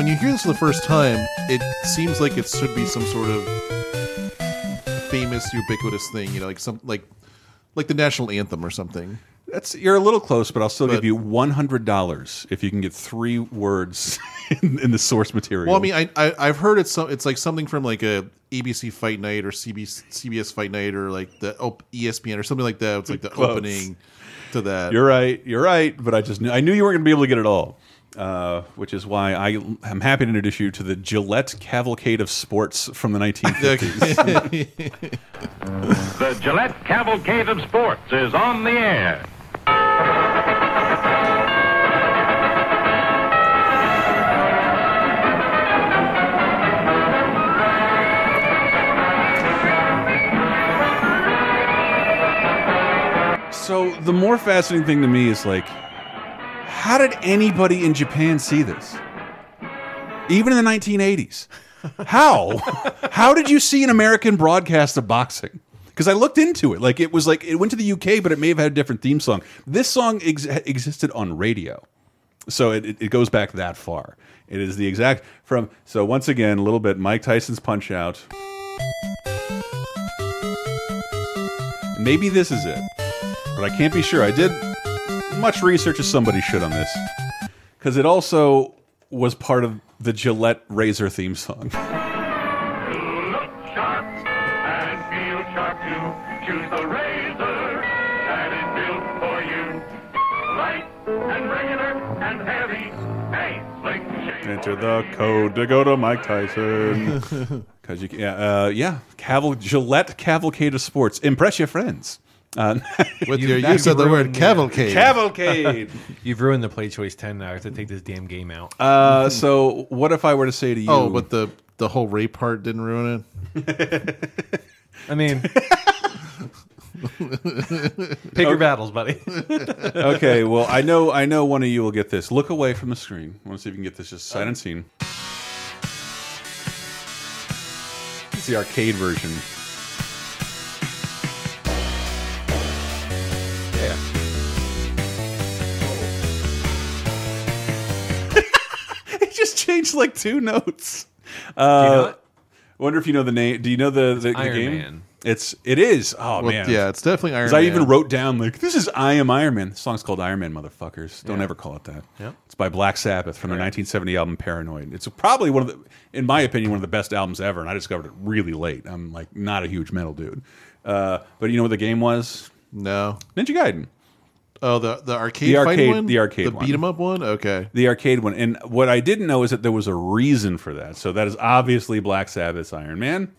Speaker 3: When you hear this for the first time, it seems like it should be some sort of famous, ubiquitous thing. You know, like some like like the national anthem or something.
Speaker 1: That's you're a little close, but I'll still
Speaker 3: But-
Speaker 1: give you one hundred dollars if you can get three words in, in the source material.
Speaker 3: Well, I mean, I, I I've heard it's so it's like something from like a ABC Fight Night or CBS CBS Fight Night or like the op- ESPN or something like that. It's like the
Speaker 1: Close.
Speaker 3: opening to that.
Speaker 1: You're right. You're right. But I just knew I knew you weren't going to be able to get it all, uh, which is why I am happy to introduce you to the Gillette Cavalcade of Sports from the 1950s.
Speaker 8: The Gillette Cavalcade of Sports is on the air.
Speaker 1: so the more fascinating thing to me is like, how did anybody in Japan see this? Even in the 1980s, how? how did you see an American broadcast of boxing? Because I looked into it, like it was like it went to the UK, but it may have had a different theme song. This song ex existed on radio. so it, it, it goes back that far. It is the exact from so once again a little bit Mike Tyson's Punch Out. Maybe this is it, but I can't be sure. I did much research as somebody should on this because it also was part of the Gillette Razor theme song.
Speaker 8: Look sharp and feel sharp too. Choose the razor that is built for you. Light and regular and heavy. Hey, slick shave.
Speaker 1: Enter the code to go to Mike Tyson. Because you, yeah, uh, yeah, Caval Gillette Cavalcade of Sports. Impress your friends. Uh,
Speaker 3: With your use of the word cavalcade.
Speaker 1: Cavalcade.
Speaker 2: You've ruined the play choice 10 now. I have to take this damn game out.
Speaker 1: uh, so, what if I were to say to you?
Speaker 3: oh, but the the whole rape part didn't ruin it.
Speaker 2: I mean, pick your battles, buddy.
Speaker 1: okay, well, I know, I know, one of you will get this. Look away from the screen. I want to see if you can get this just sight unseen. It's the arcade version. Changed like two notes. Uh,
Speaker 2: Do you know it?
Speaker 1: Wonder if you know the name. Do you know the the, the
Speaker 2: Iron
Speaker 1: game?
Speaker 2: Man.
Speaker 1: It's it is. Oh
Speaker 3: Well,
Speaker 1: man,
Speaker 3: yeah, it's definitely Iron
Speaker 1: 'Cause
Speaker 3: Man.
Speaker 1: I even wrote down like this is I am Iron Man. The song's called Iron Man, motherfuckers. Don't
Speaker 2: Yeah.
Speaker 1: ever call it that.
Speaker 2: Yeah.
Speaker 1: It's by Black Sabbath from their 1970 album Paranoid. It's probably one of the, in my opinion, one of the best albums ever. And I discovered it really late. I'm like not a huge metal dude, uh, but you know what the game was?
Speaker 3: no.
Speaker 1: Ninja Gaiden.
Speaker 3: Oh, the the arcade,
Speaker 1: The arcade-
Speaker 3: one,
Speaker 1: the arcade
Speaker 3: the
Speaker 1: one.
Speaker 3: beat 'em up one. Okay,
Speaker 1: the arcade one. And what I didn't know is that there was a reason for that. So that is obviously Black Sabbath's Iron Man.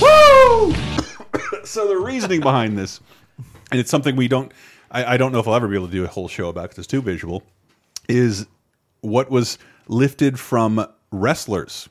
Speaker 1: Woo! so the reasoning behind this, and it's something we don't, I, I don't know if I'll ever be able to do a whole show about because it's too visual, is what was lifted from wrestlers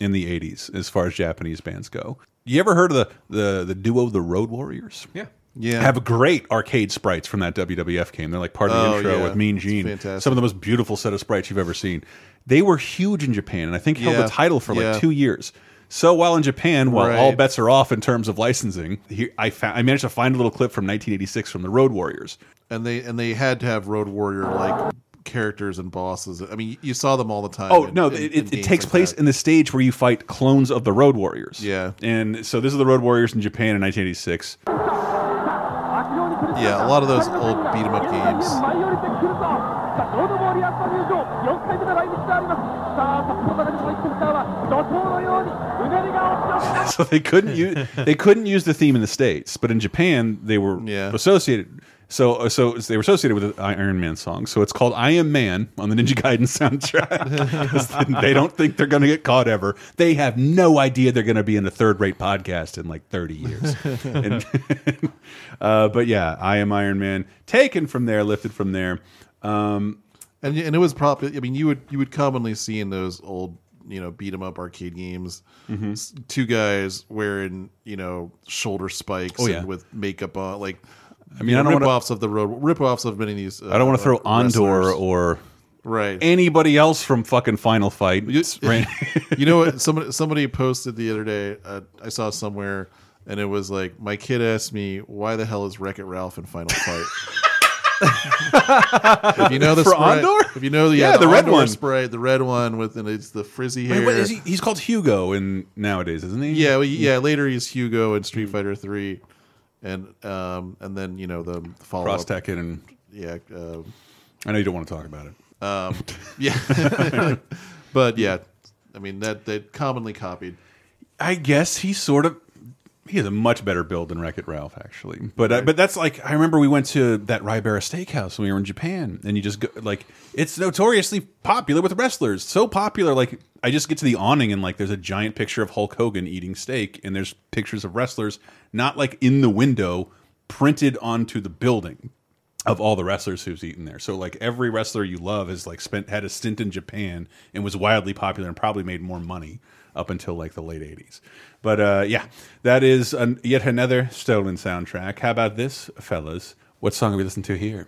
Speaker 1: in the 80s as far as Japanese bands go. You ever heard of the the, the duo the Road Warriors?
Speaker 2: Yeah.
Speaker 3: Yeah.
Speaker 1: have great arcade sprites from that WWF game. They're like part of the
Speaker 3: Oh,
Speaker 1: intro
Speaker 3: yeah.
Speaker 1: with Mean Gene. Some of the most beautiful set of sprites you've ever seen. They were huge in Japan, and I think held
Speaker 3: Yeah.
Speaker 1: the title for
Speaker 3: Yeah.
Speaker 1: like two years. So while in Japan, while all bets are off in terms of licensing, here I found I managed to find a little clip from 1986 from the Road Warriors.
Speaker 3: and they and they had to have Road Warrior like characters and bosses. I mean, you saw them all the time.
Speaker 1: Oh
Speaker 3: in,
Speaker 1: no,
Speaker 3: in,
Speaker 1: it,
Speaker 3: in
Speaker 1: it takes
Speaker 3: like
Speaker 1: place
Speaker 3: that.
Speaker 1: in the stage where you fight clones of the Road Warriors.
Speaker 3: Yeah,
Speaker 1: and so this is the Road Warriors in Japan in 1986.
Speaker 3: Yeah, a lot of those old beat 'em up games.
Speaker 1: so they couldn't use they couldn't use the theme in the states, but in Japan they were
Speaker 3: yeah.
Speaker 1: associated so so they were associated with the Iron Man song. So it's called "I Am Man" on the Ninja Gaiden soundtrack. they don't think they're going to get caught ever. They have no idea they're going to be in a third-rate podcast in like 30 years. And- uh, but yeah, "I Am Iron Man" taken from there, lifted from there. Um,
Speaker 3: and and it was probably. I mean, you would you would commonly see in those old you know beat 'em up arcade games,
Speaker 1: Mm-hmm.
Speaker 3: two guys wearing you know shoulder spikes
Speaker 1: Oh, yeah.
Speaker 3: and with makeup on, like.
Speaker 1: I mean, I don't
Speaker 3: rip
Speaker 1: wanna-
Speaker 3: offs of the road rip offs of many of these. Uh,
Speaker 1: I don't want to throw
Speaker 3: Andore
Speaker 1: or
Speaker 3: right.
Speaker 1: anybody else from fucking Final Fight. Right.
Speaker 3: you know what? Somebody somebody posted the other day. Uh, I saw somewhere, and it was like, my kid asked me, "Why the hell is Wreck It Ralph in Final Fight?" if you know the
Speaker 1: For Andore?
Speaker 3: if you know the
Speaker 1: Yeah,
Speaker 3: yeah,
Speaker 1: the red
Speaker 3: Andore
Speaker 1: one.
Speaker 3: sprite, the red one with and it's the frizzy hair.
Speaker 1: Wait, what is he? He's called Hugo in nowadays, isn't he?
Speaker 3: Yeah, well, yeah. Later he's Hugo in Street Fighter Three, and um, and then you know the follow
Speaker 1: Cross
Speaker 3: up.
Speaker 1: Tekken, and
Speaker 3: Yeah, uh,
Speaker 1: I know you don't want to talk about it.
Speaker 3: um, yeah. but yeah, I mean that that commonly copied.
Speaker 1: I guess he sort of he has a much better build than Wreck It Ralph, actually. But uh, but that's like I remember we went to that Ribera Steakhouse when we were in Japan, and you just go like it's notoriously popular with wrestlers. So popular, like I just get to the awning and like there's a giant picture of Hulk Hogan eating steak, and there's pictures of wrestlers not like in the window, printed onto the building of all the wrestlers who's eaten there. So like every wrestler you love has like spent had a stint in Japan and was wildly popular and probably made more money up until like the late 80s. But uh yeah, that is an, yet another stolen soundtrack. How about this, fellas? What song are we listening to here?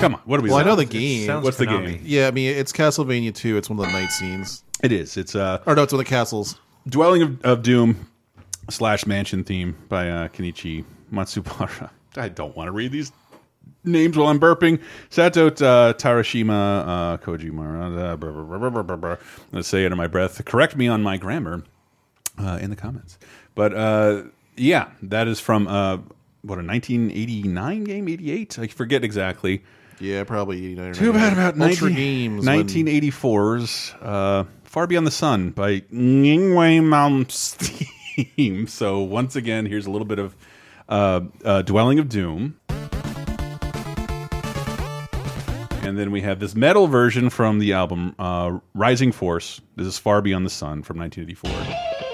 Speaker 1: Come on, what are we?
Speaker 3: Well, I know the game.
Speaker 2: sounds
Speaker 1: What's the game?
Speaker 3: Yeah, I mean it's Castlevania 2. It's one of the night scenes.
Speaker 1: It is. It's uh
Speaker 3: Or no, it's one of the castles.
Speaker 1: Dwelling of, of Doom slash Mansion theme by uh, Kenichi Matsubara. I don't want to read these names while I'm burping. Sato uh, Terashima uh. Uh, brr, brr, brr, brr. Let's say it in my breath. Correct me on my grammar uh, in the comments. But uh, yeah, that is from uh, what a 1989 game, 88. I forget exactly.
Speaker 3: Yeah, probably 89. or
Speaker 1: Too bad about
Speaker 3: Ultra
Speaker 1: 19,
Speaker 3: Games. when-
Speaker 1: 1984's uh, Far Beyond the Sun by Yngwie Malmsteen. So once again, here's a little bit of uh, uh, Dwelling of Doom. And then we have this metal version from the album uh, Rising Force. This is Far Beyond the Sun from 1984.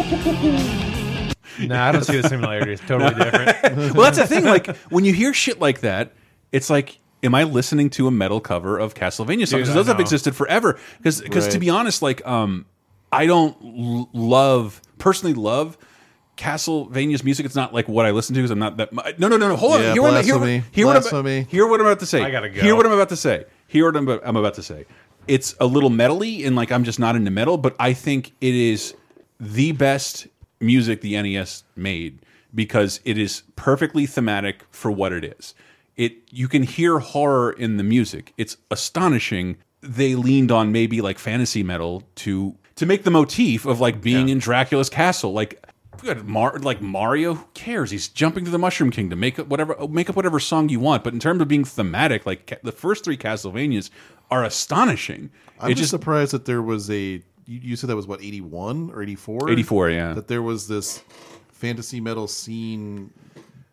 Speaker 2: Nah, I don't see the similarities. Totally different.
Speaker 1: well, that's the thing. Like when you hear shit like that, it's like, am I listening to a metal cover of Castlevania songs?
Speaker 2: Dude,
Speaker 1: Because
Speaker 2: I
Speaker 1: those have existed forever. Because to
Speaker 3: Right.
Speaker 1: be honest, like um, I don't l- love personally love. Castlevania's music. It's not like what I listen to because I'm not that. mu- No, no, no, no. Hold on.
Speaker 3: Yeah,
Speaker 1: hear what, hear, what,
Speaker 3: blasphemy.
Speaker 1: hear, what I'm,
Speaker 3: Blasphemy.
Speaker 1: hear what I'm about to say.
Speaker 2: I gotta go.
Speaker 1: Hear what I'm about to say. Hear what I'm, about- I'm about to say. It's a little metally, and like I'm just not into metal, but I think it is the best music the NES made because it is perfectly thematic for what it is. It you can hear horror in the music. It's astonishing. They leaned on maybe like fantasy metal to to make the motif of like being in Dracula's castle. Like good Mar like Mario, who cares? He's jumping to the Mushroom Kingdom. Make up whatever make up whatever song you want. But in terms of being thematic, like the first three Castlevanias are astonishing.
Speaker 3: I'm
Speaker 1: it
Speaker 3: just surprised that there was a. You, you said that was what 81 or 84?
Speaker 1: 84, yeah.
Speaker 3: That there was this fantasy metal scene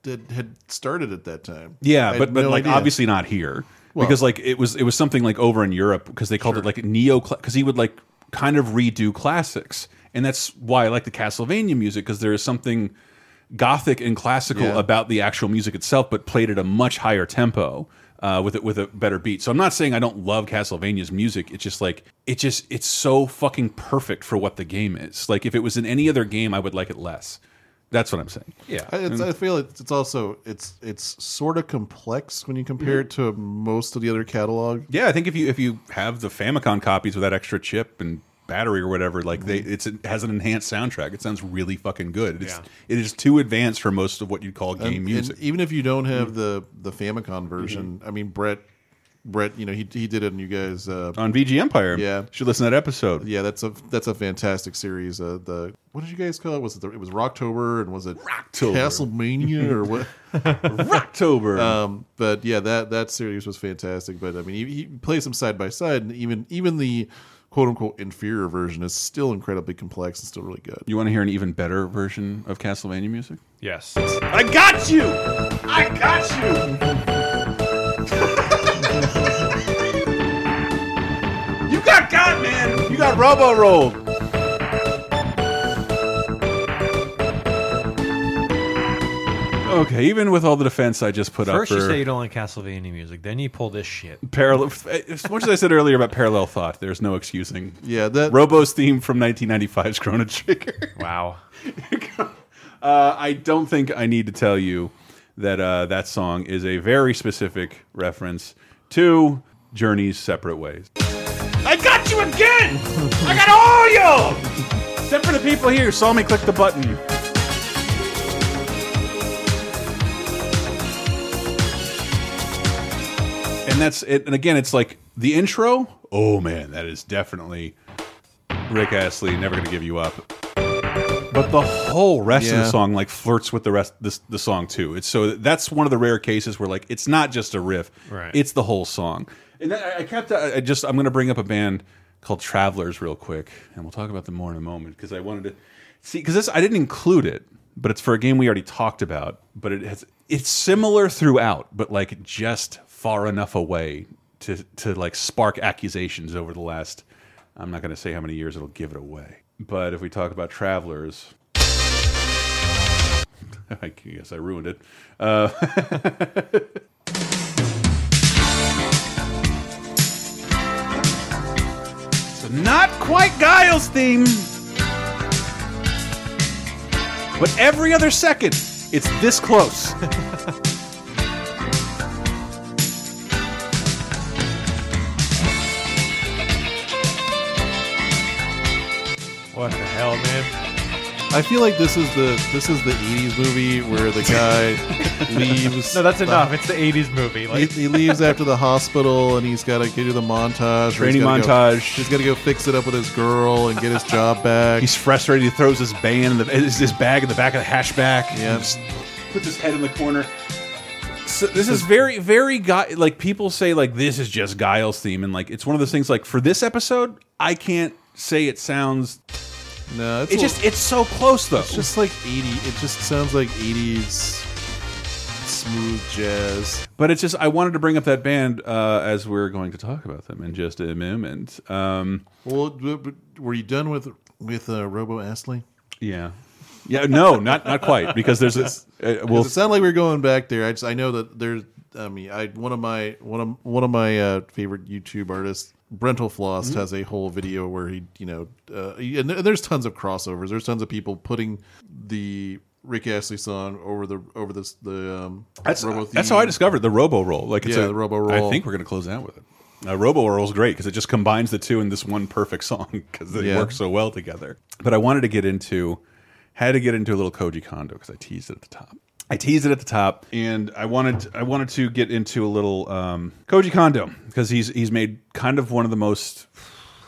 Speaker 3: that had started at that time.
Speaker 1: Yeah, but but
Speaker 3: no
Speaker 1: like
Speaker 3: idea.
Speaker 1: obviously not here. because like it was it was something like over in Europe because they called it like neo because he would like kind of redo classics, and that's why I like the Castlevania music because there is something gothic and classical
Speaker 3: Yeah.
Speaker 1: about the actual music itself, but played at a much higher tempo. Uh, with it with a better beat, so I'm not saying I don't love Castlevania's music. It's just like it just it's so fucking perfect for what the game is. Like if it was in any other game, I would like it less. That's what I'm saying.
Speaker 2: Yeah.
Speaker 3: I, it's, I feel it's, it's also it's it's sort of complex when you compare it to most of the other catalog.
Speaker 1: Yeah, I think if you if you have the Famicom copies with that extra chip and battery or whatever, like they it's it has an enhanced soundtrack. It sounds really fucking good. It's
Speaker 2: Yeah.
Speaker 1: it is too advanced for most of what you'd call game
Speaker 3: And-
Speaker 1: music.
Speaker 3: and even if you don't have the the Famicom version, I mean Brett Brett, you know he he did it, and you guys uh,
Speaker 1: on VG Empire,
Speaker 3: Yeah.
Speaker 1: you should listen to that episode.
Speaker 3: Yeah, that's a that's a fantastic series. Uh, the what did you guys call it? Was it the, it was Rocktober and was it
Speaker 1: Rocktober.
Speaker 3: Castlemania or what?
Speaker 1: Rocktober.
Speaker 3: Um, but yeah, that that series was fantastic. But I mean, he, he plays them side by side, and even even the quote unquote inferior version is still incredibly complex and still really good.
Speaker 1: you want to hear an even better version of Castlevania music?
Speaker 2: Yes.
Speaker 1: I got you. I got you. you got God, man. You got robo rolled. Okay, even with all the defense I just put
Speaker 2: First
Speaker 1: up
Speaker 2: you say you don't like Castlevania music, then you pull this shit.
Speaker 1: parallel, as much as I said earlier about parallel thought, there's no excusing.
Speaker 3: Yeah, that
Speaker 1: Robo's theme from 1995's Chrono Trigger.
Speaker 2: Wow.
Speaker 1: Uh, I don't think I need to tell you that uh, that song is a very specific reference to Journey's Separate Ways. I got you again! I got all y'all! Except for the people here who saw me click the button. And that's it. And again, it's like the intro. Oh man, that is definitely Rick Astley. Never gonna give you up. But the whole rest of the song like flirts with the rest this the song too. It's so that's one of the rare cases where like it's not just a riff,
Speaker 2: Right.
Speaker 1: It's the whole song. And I- I kept I just I'm going to bring up a band called Travelers real quick, and we'll talk about them more in a moment because I wanted to see because this I didn't include it, but it's for a game we already talked about. But it has it's similar throughout, but like just far enough away to to like spark accusations over the last. I'm not going to say how many years it'll give it away. But if we talk about Travelers, I guess I ruined it. Uh, so not quite Guile's theme, but every other second, it's this close.
Speaker 2: hell, man?
Speaker 3: I feel like this is the this is the '80s movie where the guy leaves.
Speaker 2: No, that's enough. It's the '80s movie.
Speaker 3: He,
Speaker 2: Like,
Speaker 3: he leaves after the hospital and he's got to do the montage. where he's
Speaker 1: Training
Speaker 3: gotta go-
Speaker 1: montage.
Speaker 3: he's got to go fix it up with his girl and get his job back.
Speaker 1: He's frustrated. He throws his band, in the, his his bag in the back of the hatchback.
Speaker 3: Yeah.
Speaker 1: Just puts his head in the corner. So this is very, very guy. Like people say, like this is just Guile's theme, and like it's one of those things. Like for this episode, I can't say it sounds.
Speaker 3: No, it's
Speaker 1: It
Speaker 3: a-
Speaker 1: just it's so close though.
Speaker 3: it's just like '80. It just sounds like '80s smooth jazz.
Speaker 1: but it's just I wanted to bring up that band uh, as we're going to talk about them in just a moment. Um,
Speaker 3: Well, were you done with with uh, Robo Astley?
Speaker 1: yeah, yeah, no, not not quite because there's this. Uh,
Speaker 3: Well,
Speaker 1: well,
Speaker 3: it sounded like we are going back there. I just I know that there's. I mean, I one of my one of one of my uh, favorite YouTube artists, Brentalfloss,
Speaker 1: Mm-hmm.
Speaker 3: has a whole video where he, you know, uh, and there's tons of crossovers. There's tons of people putting the Rick Astley song over the over this the um,
Speaker 1: That's
Speaker 3: Robo
Speaker 1: that's how I discovered the Robo Roll. Like it's
Speaker 3: Yeah,
Speaker 1: a,
Speaker 3: the Robo Roll.
Speaker 1: I think we're going to close out with it. Uh, Robo Roll is great because it just combines the two in this one perfect song because they
Speaker 3: Yeah.
Speaker 1: work so well together. But I wanted to get into, had to get into a little Koji Kondo because I teased it at the top. I teased it at the top, and I wanted I wanted to get into a little um, Koji Kondo because he's he's made kind of one of the most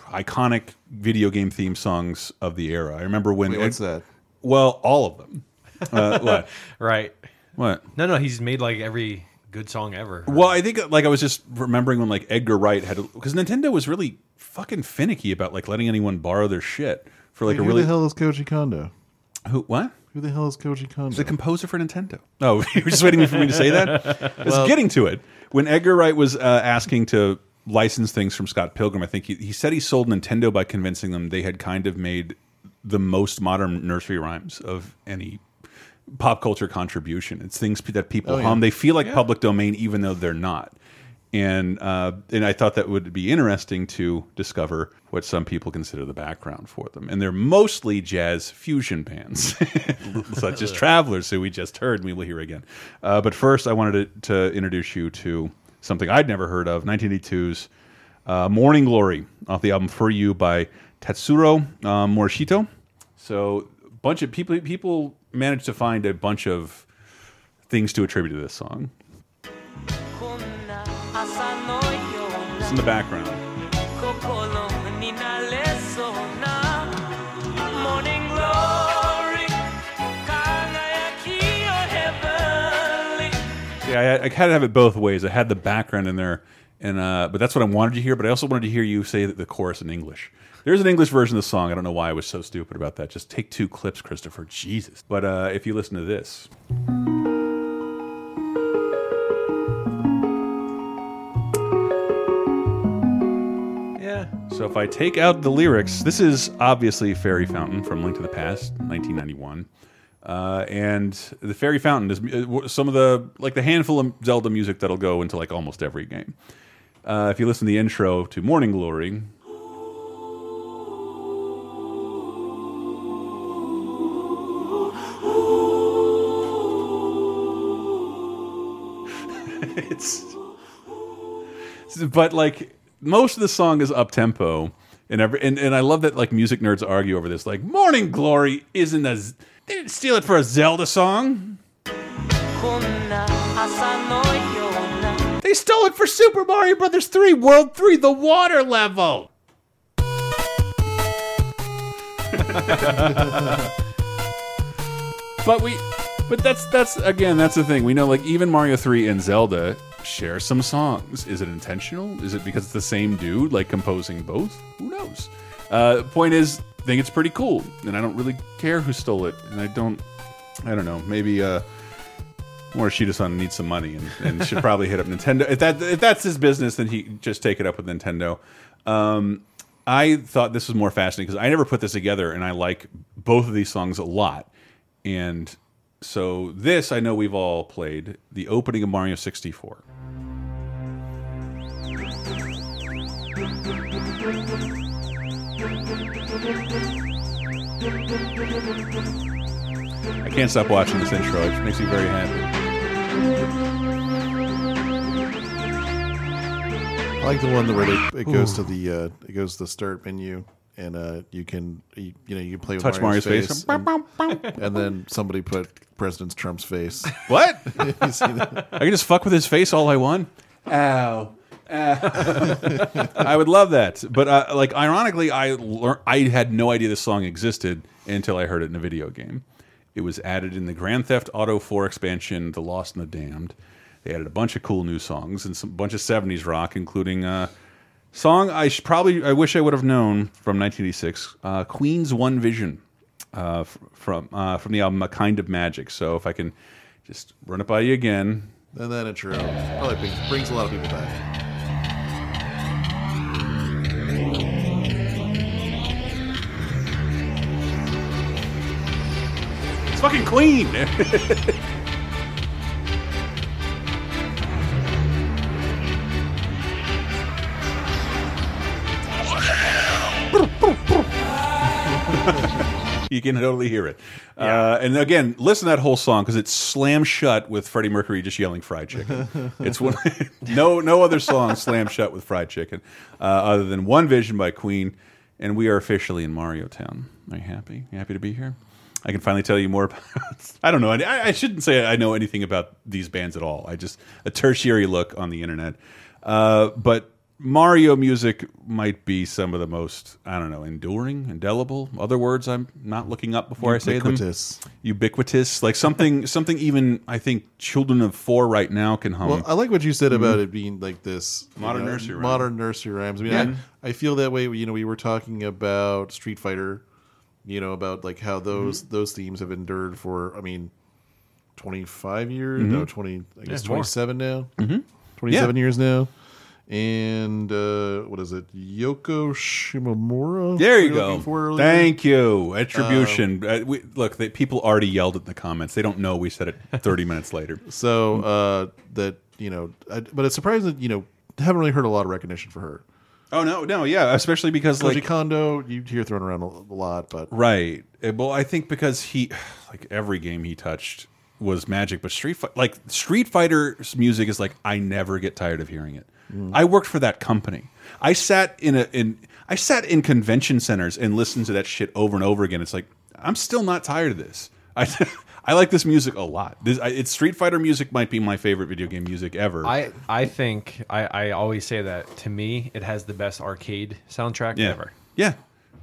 Speaker 1: iconic video game theme songs of the era. I remember when
Speaker 3: Wait, what's that?
Speaker 1: Well, all of them. Uh, what?
Speaker 2: right?
Speaker 1: What?
Speaker 2: No, no, he's made like every good song ever.
Speaker 1: Well, I think like I was just remembering when like Edgar Wright had because Nintendo was really fucking finicky about like letting anyone borrow their shit for like
Speaker 3: Who
Speaker 1: a really
Speaker 3: the hell is Koji Kondo?
Speaker 1: who what
Speaker 3: Who the hell is Koji Kondo?
Speaker 1: The composer for Nintendo. Oh, you were just waiting for me to say that? I was getting to it. When Edgar Wright was uh, asking to license things from Scott Pilgrim, I think he, he said he sold Nintendo by convincing them they had kind of made the most modern nursery rhymes of any pop culture contribution. It's things that people
Speaker 3: Oh, yeah.
Speaker 1: hum. They feel like public domain, even though they're not. And uh, and I thought that would be interesting to discover what some people consider the background for them. And they're mostly jazz fusion bands, such as Travelers, who we just heard. and We will hear again. Uh, but first, I wanted to, to introduce you to something I'd never heard of: 1982's uh, "Morning Glory" off the album "For You" by Tatsuro uh, Morishito. So, a bunch of people people managed to find a bunch of things to attribute to this song. In the background. Yeah, I, I had to have it both ways. I had the background in there, and uh, but that's what I wanted to hear. But I also wanted to hear you say the chorus in English. There's an English version of the song. I don't know why I was so stupid about that. Just take two clips, Christopher. Jesus. But uh, if you listen to this, so if I take out the lyrics, this is obviously Fairy Fountain from Link to the Past, 1991. Uh, and the Fairy Fountain is uh, some of the like the handful of Zelda music that'll go into like almost every game. Uh, if you listen to the intro to Morning Glory, it's but like most of the song is up tempo and every and, and I love that like music nerds argue over this like Morning Glory isn't a they didn't steal it for a Zelda song. They stole it for Super Mario Brothers 3 World 3 the water level. But we but that's that's again that's the thing. We know like even mario 3 and zelda share some songs is it intentional is it because it's the same dude like composing both who knows uh point is I think it's pretty cool and i don't really care who stole it and i don't i don't know maybe uh Morishita-san needs some money and, and should probably hit up Nintendo. If that if that's his business, then he just take it up with Nintendo. Um, I thought this was more fascinating because I never put this together, and I like both of these songs a lot. And so this, I know we've all played the opening of Mario 64. I can't stop watching this intro. It makes me very happy.
Speaker 3: I like the one where they, it goes to the uh, it goes to the start menu and uh, you can you, you know you can play with
Speaker 1: Touch Mario's face.
Speaker 3: and, and then somebody put President Trump's face.
Speaker 1: What?
Speaker 3: You see that?
Speaker 1: I can just fuck with his face all I want. Ow. I would love that, but uh, like ironically, I I had no idea this song existed until I heard it in a video game. It was added in the Grand Theft Auto 4 expansion, The Lost and the Damned. They added a bunch of cool new songs and some bunch of 70s rock, including a song I probably I wish I would have known from 1986, uh, Queen's One Vision, uh, from uh, from the album A Kind of Magic. So if I can just run it by you again,
Speaker 3: and that intro probably brings, brings a lot of people back.
Speaker 1: It's fucking Queen. you can totally hear it. Uh, and again, listen to that whole song because it's slam shut with Freddie Mercury just yelling "fried chicken." it's one, no no other song slam shut with fried chicken, uh, other than "One Vision" by Queen. And we are officially in Mario Town. Are you happy? You happy to be here? I can finally tell you more about. I don't know. I, I shouldn't say I know anything about these bands at all. I just a tertiary look on the internet. Uh, but Mario music might be some of the most I don't know enduring, indelible. Other words I'm not looking up before I say them.
Speaker 3: Ubiquitous.
Speaker 1: Ubiquitous, like something something even I think children of four right now can hum.
Speaker 3: Well, I like what you said about it being like this
Speaker 1: Modern
Speaker 3: know,
Speaker 1: nursery rhyme.
Speaker 3: Modern nursery rhymes. I mean,
Speaker 1: Yeah.
Speaker 3: I, I feel that way. You know, we were talking about Street Fighter you know, about like how those
Speaker 2: Mm-hmm.
Speaker 3: those themes have endured for, I mean, twenty five years,
Speaker 2: Mm-hmm.
Speaker 3: no, twenty, I guess
Speaker 2: more.
Speaker 3: twenty seven now, mm-hmm. seven years now. And uh, what is it? Yoko Shimomura.
Speaker 1: There you
Speaker 3: we were looking
Speaker 1: go. Thank you. Attribution. uh, we, look, they, people already yelled at the comments. They don't know we said it 30 minutes later.
Speaker 3: So uh, that you know, I, but it's surprising that you know haven't really heard a lot of recognition for her.
Speaker 1: Oh no, no, yeah, especially because
Speaker 3: Koji
Speaker 1: like
Speaker 3: Kondo, you hear thrown around a, a lot, but
Speaker 1: right. Uh, Well, I think because he, like every game he touched was magic, but Street Fight, like Street Fighter's music is like I never get tired of hearing it. I worked for that company. I sat in a in I sat in convention centers and listened to that shit over and over again. It's like I'm still not tired of this. I I like this music a lot. This I, it's Street Fighter music might be my favorite video game music ever.
Speaker 2: I I think I, I always say that to me it has the best arcade soundtrack
Speaker 1: yeah.
Speaker 2: ever.
Speaker 1: Yeah.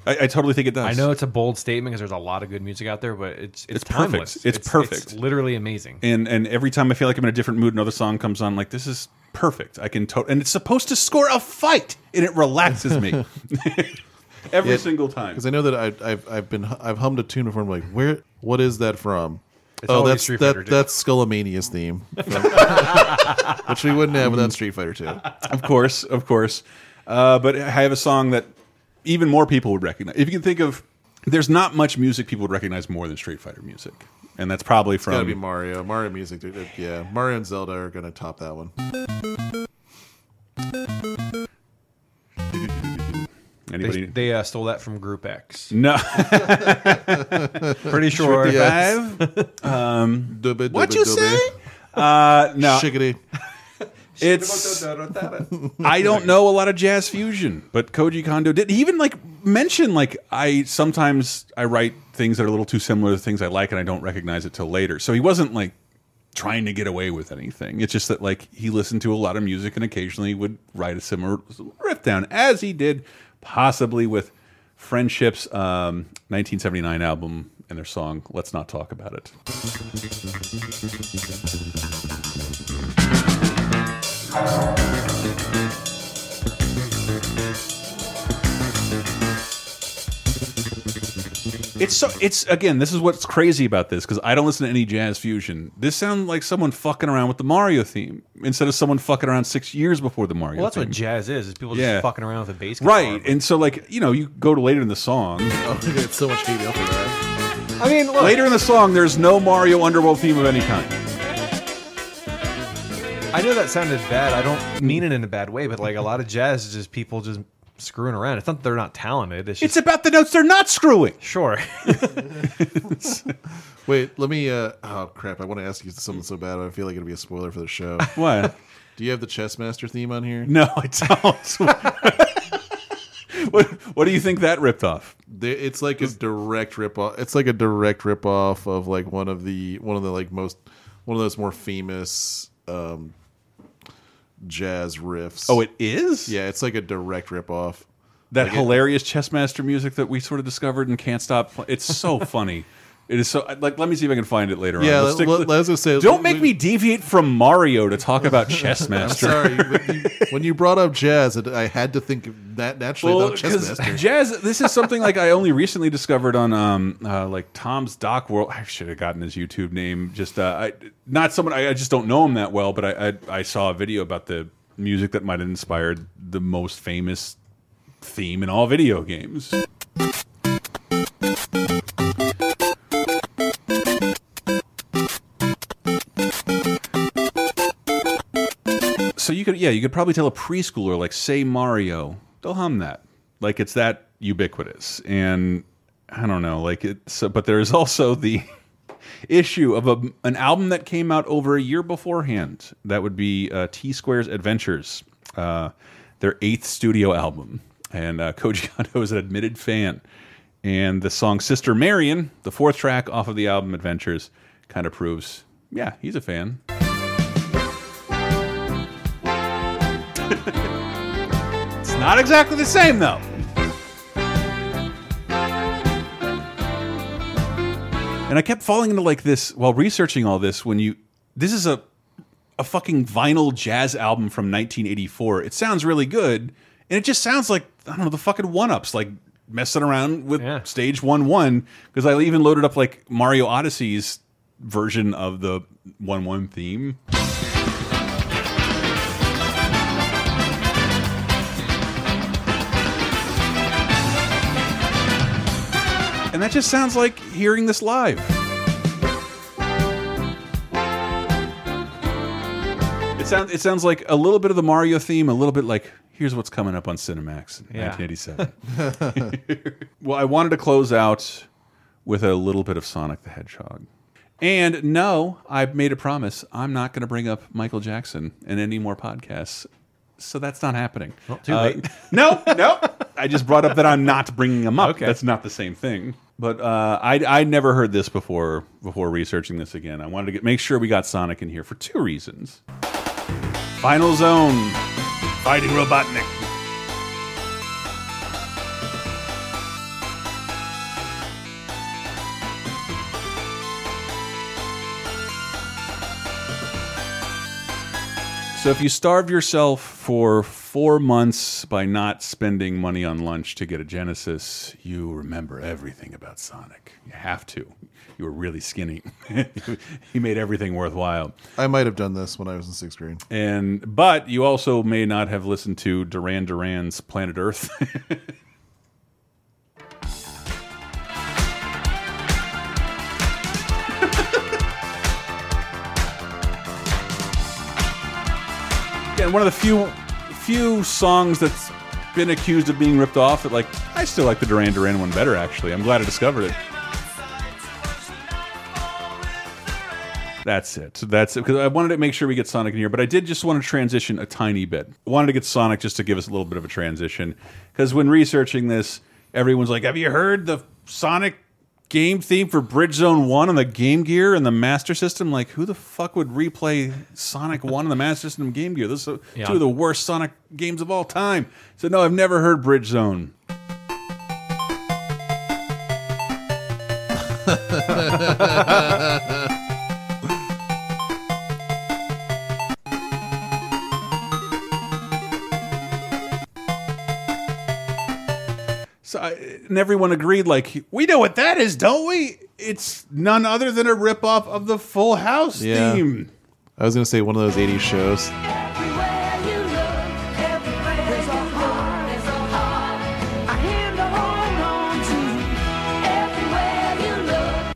Speaker 1: I, I totally think it does.
Speaker 2: I know it's a bold statement because there's a lot of good music out there, but it's it's,
Speaker 1: It's perfect.
Speaker 2: timeless.
Speaker 1: It's perfect.
Speaker 2: literally amazing.
Speaker 1: and and every time I feel like I'm in a different mood, another song comes on. Like this is perfect. I can to and it's supposed to score a fight, and it relaxes me every
Speaker 3: Yeah,
Speaker 1: single time.
Speaker 3: because I know that I, I've I've been I've hummed a tune before. I'm like, where? What is that from?
Speaker 2: It's
Speaker 3: oh, that's
Speaker 2: Street
Speaker 3: that that's Skullomania's theme, which we wouldn't have without Street Fighter Two.
Speaker 1: Of course, of course. Uh, but I have a song that even more people would recognize. If you can think of, there's not much music people would recognize more than Street Fighter music, and that's probably
Speaker 3: It's got to
Speaker 1: from
Speaker 3: be Mario. Mario music, dude. Yeah. Mario and Zelda are gonna top that one.
Speaker 2: They,
Speaker 1: anybody.
Speaker 2: they uh, stole that from Group X.
Speaker 1: no,
Speaker 2: Pretty sure.
Speaker 3: Yes.
Speaker 1: five.
Speaker 3: Dubba,
Speaker 1: What
Speaker 3: dubba,
Speaker 1: you
Speaker 3: dubba.
Speaker 1: say? Uh, no,
Speaker 3: Shiggity.
Speaker 1: It's I don't know a lot of jazz fusion, but Koji Kondo did he even like mention like I sometimes I write things that are a little too similar to things I like and I don't recognize it till later. So he wasn't like trying to get away with anything. It's just that like he listened to a lot of music and occasionally would write a similar riff down as he did possibly with Friendships um 1979 album and their song Let's Not Talk About It. It's so it's again. This is what's crazy about this because I don't listen to any jazz fusion. This sounds like someone fucking around with the Mario theme instead of someone fucking around six years before the Mario.
Speaker 2: Well, that's
Speaker 1: theme.
Speaker 2: what jazz is. Is people just fucking around with a bass guitar.
Speaker 1: right. And so like you know you go to later in the song.
Speaker 3: Oh, I get so much hate for that.
Speaker 2: I mean, look,
Speaker 1: Later in the song, there's no Mario Underworld theme of any kind.
Speaker 2: I know that sounded bad. I don't mean it in a bad way, but like a lot of jazz is just people just screwing around. It's not that they're not talented. It's
Speaker 1: It's about the notes they're not screwing.
Speaker 2: sure.
Speaker 3: Wait, let me. uh Oh crap! I want to ask you something so bad. I feel like it'll be a spoiler for the show.
Speaker 1: What?
Speaker 3: Do you have the Chessmaster theme on here?
Speaker 1: No, I don't. what What do you think that ripped off?
Speaker 3: It's like a direct rip off. It's like a direct rip off of like one of the one of the like most one of those more famous um jazz riffs.
Speaker 1: Oh, it is.
Speaker 3: yeah, it's like a direct rip off.
Speaker 1: that
Speaker 3: Like it-
Speaker 1: hilarious Chessmaster music that we sort of discovered and can't stop. It's so funny. It is so like. Let me see if I can find it later.
Speaker 3: Yeah,
Speaker 1: on.
Speaker 3: let-
Speaker 1: stick-
Speaker 3: let- let's just say-
Speaker 1: Don't make me deviate from Mario to talk about Chessmaster.
Speaker 3: Sorry, when you, when you brought up jazz, it- I had to think that naturally
Speaker 1: Well,
Speaker 3: about
Speaker 1: 'cause
Speaker 3: Chessmaster.
Speaker 1: jazz. This is something like I only recently discovered on um uh, like Tom's Doc World. I should have gotten his YouTube name. Just uh, I, not someone I, I just don't know him that well, but I, I I saw a video about the music that might have inspired the most famous theme in all video games. Could, yeah, you could probably tell a preschooler, like, say Mario, they'll hum that, like it's that ubiquitous. And I don't know, like it's, so but there's also the issue of a, an album that came out over a year beforehand. That would be uh, T Square's Adventures, uh, their eighth studio album, and uh, Koji Kondo is an admitted fan. And the song "Sister Marion," the fourth track off of the album Adventures, kind of proves, yeah, he's a fan. It's not exactly the same though. And I kept falling into like this while researching all this when you this is a a fucking vinyl jazz album from 1984. It sounds really good and it just sounds like I don't know the fucking one-ups like messing around with
Speaker 2: Yeah.
Speaker 1: stage one one because I even loaded up like Mario Odyssey's version of the one one theme. And that just sounds like hearing this live. It sounds it sounds like a little bit of the Mario theme, a little bit like here's what's coming up on Cinemax in
Speaker 2: Yeah.
Speaker 1: 1987. well, I wanted to close out with a little bit of Sonic the Hedgehog. And no, I've made a promise. I'm not going to bring up Michael Jackson in any more podcasts. So that's not happening.
Speaker 2: Well, too
Speaker 1: Uh,
Speaker 2: late.
Speaker 1: no, no. I just brought up that I'm not bringing him up.
Speaker 2: Okay.
Speaker 1: That's not the same thing. But uh, I I never heard this before before researching this again. I wanted to get, make sure we got Sonic in here for two reasons. Final Zone, fighting Robotnik. So if you starve yourself for four months by not spending money on lunch to get a Genesis, you remember everything about Sonic. You have to. You were really skinny. he made everything worthwhile.
Speaker 3: I might have done this when I was in sixth grade.
Speaker 1: And but you also may not have listened to Duran Duran's Planet Earth. Again, one of the few few songs that's been accused of being ripped off. That like I still like the Duran Duran one better. Actually, I'm glad I discovered it. That's it. That's it. Because I wanted to make sure we get Sonic in here, but I did just want to transition a tiny bit. I wanted to get Sonic just to give us a little bit of a transition. Because when researching this, everyone's like, "Have you heard the Sonic game theme for Bridge Zone One on the Game Gear and the Master System?" Like, who the fuck would replay Sonic One on the Master System Game Gear? Those are
Speaker 2: Yeah.
Speaker 1: two of the worst Sonic games of all time. So no, I've never heard Bridge Zone. So I, and everyone agreed, like, we know what that is, don't we? It's none other than a ripoff of the Full House
Speaker 3: Yeah.
Speaker 1: theme.
Speaker 3: I was gonna say one of those '80s shows.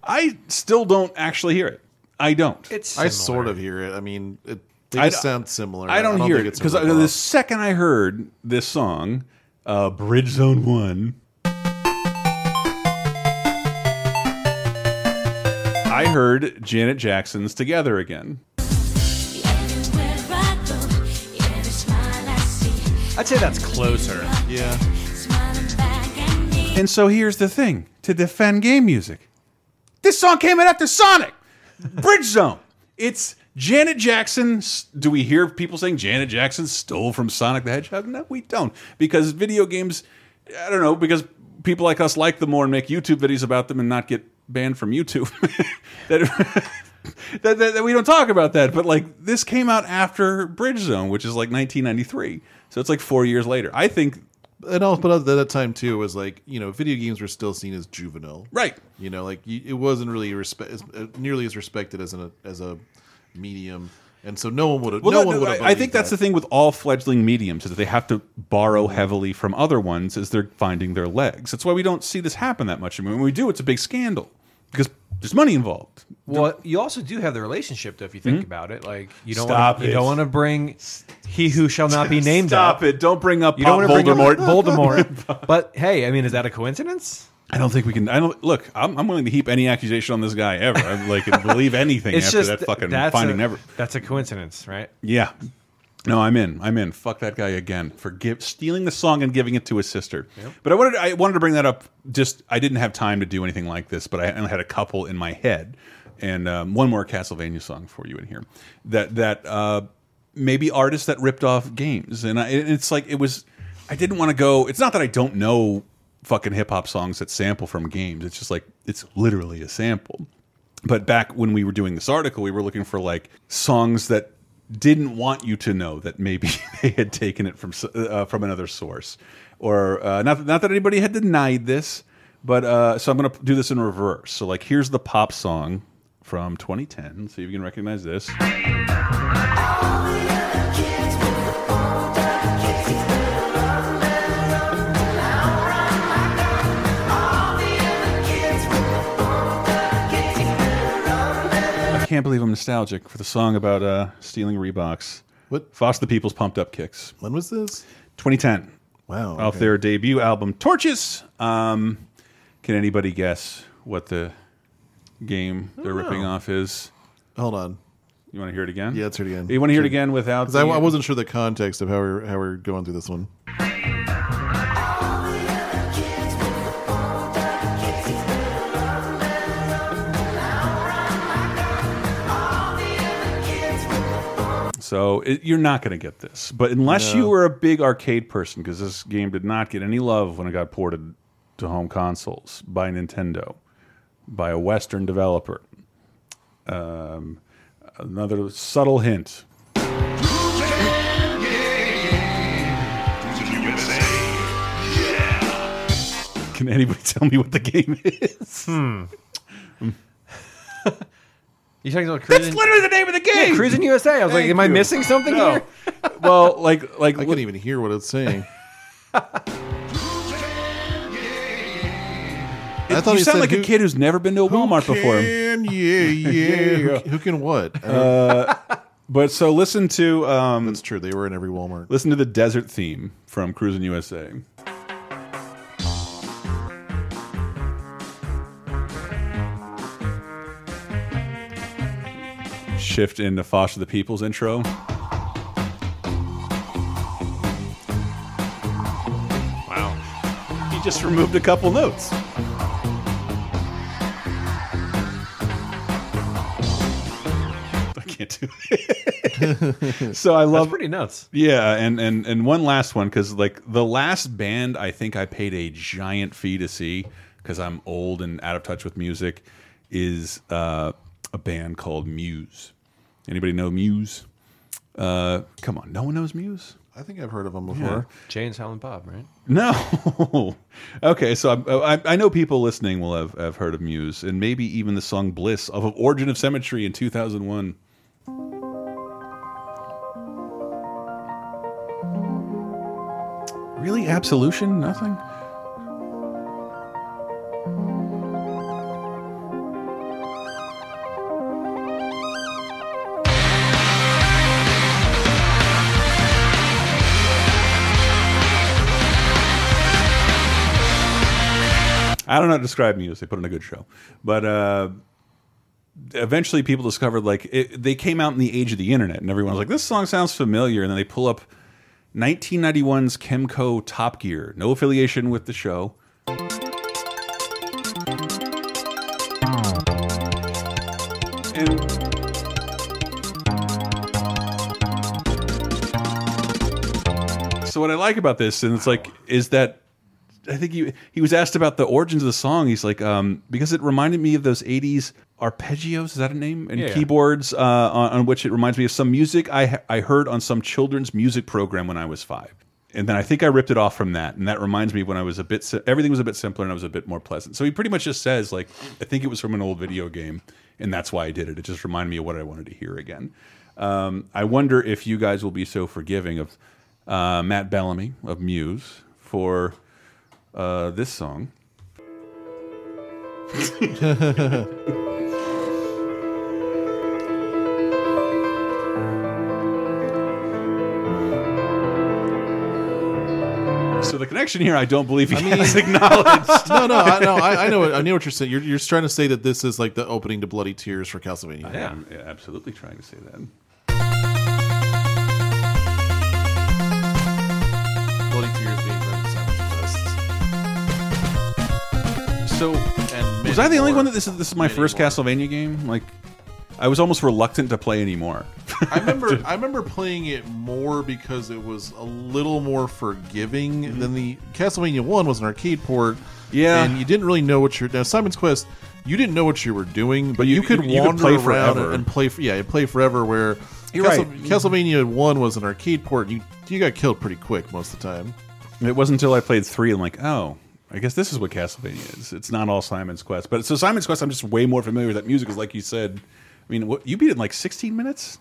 Speaker 1: I still don't actually hear it. I don't.
Speaker 2: It's
Speaker 3: I sort of hear it. I mean, it, they
Speaker 1: I
Speaker 3: sound similar.
Speaker 1: I don't, hear
Speaker 3: think
Speaker 1: it
Speaker 3: it's a
Speaker 1: because the second I heard this song, uh, Bridge Zone One, I heard Janet Jackson's "Together Again."
Speaker 2: I'd say that's closer.
Speaker 3: yeah.
Speaker 1: And so here's the thing: to defend game music, this song came out after Sonic, Bridge Zone. It's Janet Jackson. Do we hear people saying Janet Jackson stole from Sonic the Hedgehog? No, we don't, because video games. I don't know because people like us like them more and make YouTube videos about them and not get banned from YouTube. that, that, that, that we don't talk about that. But like this came out after Bridge Zone, which is like 1993. So it's like four years later. I think
Speaker 3: And also, but at that time too, it was like you know, video games were still seen as juvenile,
Speaker 1: right.
Speaker 3: You know, like it wasn't really respe- as, uh, nearly as respected as an as a medium, and so no one would have.
Speaker 1: Well,
Speaker 3: no
Speaker 1: that-
Speaker 3: one would have.
Speaker 1: I, I think that's the thing with all fledgling mediums is that they have to borrow heavily from other ones as they're finding their legs. That's why we don't see this happen that much. I mean, when we do, it's a big scandal because there's money involved.
Speaker 2: Well, you also do have the relationship, though, if you think about it. Like you don't
Speaker 1: Hmm? Stop
Speaker 2: wanna, you don't want to bring he who shall not be named
Speaker 1: Stop
Speaker 2: up.
Speaker 1: it! Don't bring up
Speaker 2: You
Speaker 1: Pop
Speaker 2: don't want to bring
Speaker 1: Voldemort.
Speaker 2: Voldemort. but hey, I mean, is that a coincidence?
Speaker 1: I don't think we can. I don't look. I'm, I'm willing to heap any accusation on this guy ever. I like believe anything after
Speaker 2: just
Speaker 1: that fucking finding
Speaker 2: a,
Speaker 1: never.
Speaker 2: That's a coincidence, right?
Speaker 1: Yeah. No, I'm in. I'm in. Fuck that guy again for give, stealing the song and giving it to his sister. But I wanted I wanted to bring that up. Just I didn't have time to do anything like this, but I only had a couple in my head, and um, one more Castlevania song for you in here. That that uh, maybe artists that ripped off games, and I, it's like it was. I didn't want to go. It's not that I don't know fucking hip hop songs that sample from games. It's just like it's literally a sample but back when we were doing this article, we were looking for like songs that didn't want you to know that maybe they had taken it from uh, from another source, or uh, not. Not that anybody had denied this, but uh, so I'm going to do this in reverse. So like, here's the pop song from 2010. See if you can recognize this. Can't believe I'm nostalgic for the song about uh, stealing Reeboks.
Speaker 3: What?
Speaker 1: Foster the People's Pumped Up Kicks.
Speaker 3: When was this?
Speaker 1: 2010.
Speaker 3: Wow.
Speaker 1: Off their debut album, Torches. Um, can anybody guess what the game they're ripping off is?
Speaker 3: Hold on.
Speaker 1: You want to hear it again?
Speaker 3: Yeah, let's hear it again.
Speaker 1: You want to hear it again without?
Speaker 3: Because I wasn't sure the context of how we're how we're going through this one.
Speaker 1: So it, you're not going to get this. But unless you were a big arcade person, because this game did not get any love when it got ported to home consoles by Nintendo, by a Western developer. Um, another subtle hint. Can anybody tell me what the game is?
Speaker 2: You talking about
Speaker 1: That's
Speaker 2: cruising?
Speaker 1: literally the name of the game.
Speaker 2: Cruis'n USA. I was like,
Speaker 1: Thank
Speaker 2: am I
Speaker 1: you.
Speaker 2: missing something
Speaker 1: No.
Speaker 2: here?
Speaker 1: well, like, like,
Speaker 3: I couldn't even hear what it's saying. I thought
Speaker 1: you
Speaker 3: he
Speaker 1: sound
Speaker 3: said
Speaker 1: like a
Speaker 3: who-
Speaker 1: kid who's never been to a Walmart before.
Speaker 3: Can, yeah, yeah. who, who can what? Uh,
Speaker 1: But so listen to um,
Speaker 3: that's true. They were in every Walmart.
Speaker 1: listen to the desert theme from Cruis'n USA. Shift in into Foster the People's intro. Wow. He just removed a couple notes. I can't do it. so I love
Speaker 2: That's pretty nuts.
Speaker 1: yeah, and and and one last one because like the last band I think I paid a giant fee to see because I'm old and out of touch with music is uh, a band called Muse. Anybody know Muse? Uh, come on, no one knows Muse.
Speaker 3: I think I've heard of them before.
Speaker 2: Jay and Silent Bob, right?
Speaker 1: No. okay, so I, I, I know people listening will have, have heard of Muse and maybe even the song "Bliss" of Origin of Symmetry in 2001. Really, Absolution? Nothing. I don't know how to describe Muse. They put on a good show, but uh, eventually people discovered like it, they came out in the age of the internet, and everyone was like, "This song sounds familiar." And then they pull up 1991's Kemco Top Gear, no affiliation with the show. And so what I like about this, and it's like, is that I think he he was asked about the origins of the song. He's like, um, because it reminded me of those '80s arpeggios. Is that a name? And
Speaker 2: Yeah,
Speaker 1: keyboards uh, on, on which it reminds me of some music I I heard on some children's music program when I was five. And then I think I ripped it off from that, and that reminds me when I was a bit everything was a bit simpler and I was a bit more pleasant. So he pretty much just says like, I think it was from an old video game, and that's why I did it. It just reminded me of what I wanted to hear again. Um, I wonder if you guys will be so forgiving of uh, Matt Bellamy of Muse for uh, this song. so the connection here, I don't believe he has acknowledged.
Speaker 3: No, no, I, no. I, I know. What, I know what you're saying. You're, you're trying to say that this is like the opening to Bloody Tears for Castlevania.
Speaker 1: Yeah, I'm absolutely trying to say that. So
Speaker 3: And
Speaker 1: was I the only one that this is this is my first. Castlevania game? Like, I was almost reluctant to play anymore.
Speaker 3: I remember I remember playing it more because it was a little more forgiving mm-hmm. than the Castlevania One was an arcade port.
Speaker 1: Yeah.
Speaker 3: and you didn't really know what you're now. Simon's Quest, you didn't know what you were doing, but,
Speaker 1: you-
Speaker 3: you, could
Speaker 1: you- you could
Speaker 3: wander
Speaker 1: play
Speaker 3: around
Speaker 1: forever.
Speaker 3: and play. For, yeah, you play forever. Where
Speaker 1: You're
Speaker 3: Castle-
Speaker 1: right.
Speaker 3: Castlevania One was an arcade port. And you you got killed pretty quick most of the time.
Speaker 1: It wasn't until I played three, I'm like, oh, I guess this is what Castlevania is. It's not all Simon's Quest, but so Simon's Quest, I'm just way more familiar with that music. Because, like you said, I mean, what you beat it in like 16 minutes.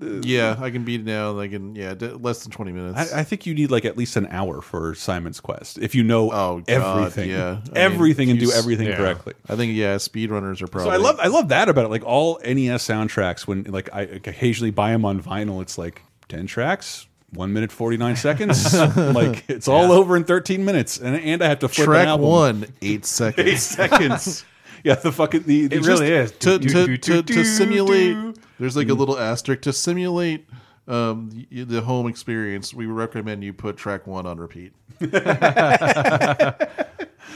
Speaker 3: Uh, yeah, I can beat it now. I can yeah, d- less than twenty minutes.
Speaker 1: I, I think you need like at least an hour for Simon's Quest if you know
Speaker 3: Oh, God,
Speaker 1: everything,
Speaker 3: yeah. I mean,
Speaker 1: everything, and do everything
Speaker 2: yeah.
Speaker 1: correctly.
Speaker 3: I think yeah, speedrunners are probably.
Speaker 1: So I love I love that about it. Like all NES soundtracks, when like I occasionally buy them on vinyl, it's like ten tracks, one minute forty nine seconds. like it's all over in thirteen minutes, and and I have to flip an
Speaker 3: track
Speaker 1: album.
Speaker 3: one eight seconds.
Speaker 1: eight seconds. yeah, the fucking the, the
Speaker 2: It really is.
Speaker 3: to
Speaker 2: Do,
Speaker 3: to,
Speaker 2: do,
Speaker 3: to,
Speaker 2: do,
Speaker 3: to simulate. There's like a little asterisk to simulate um, the, the home experience. We recommend you put track one on repeat.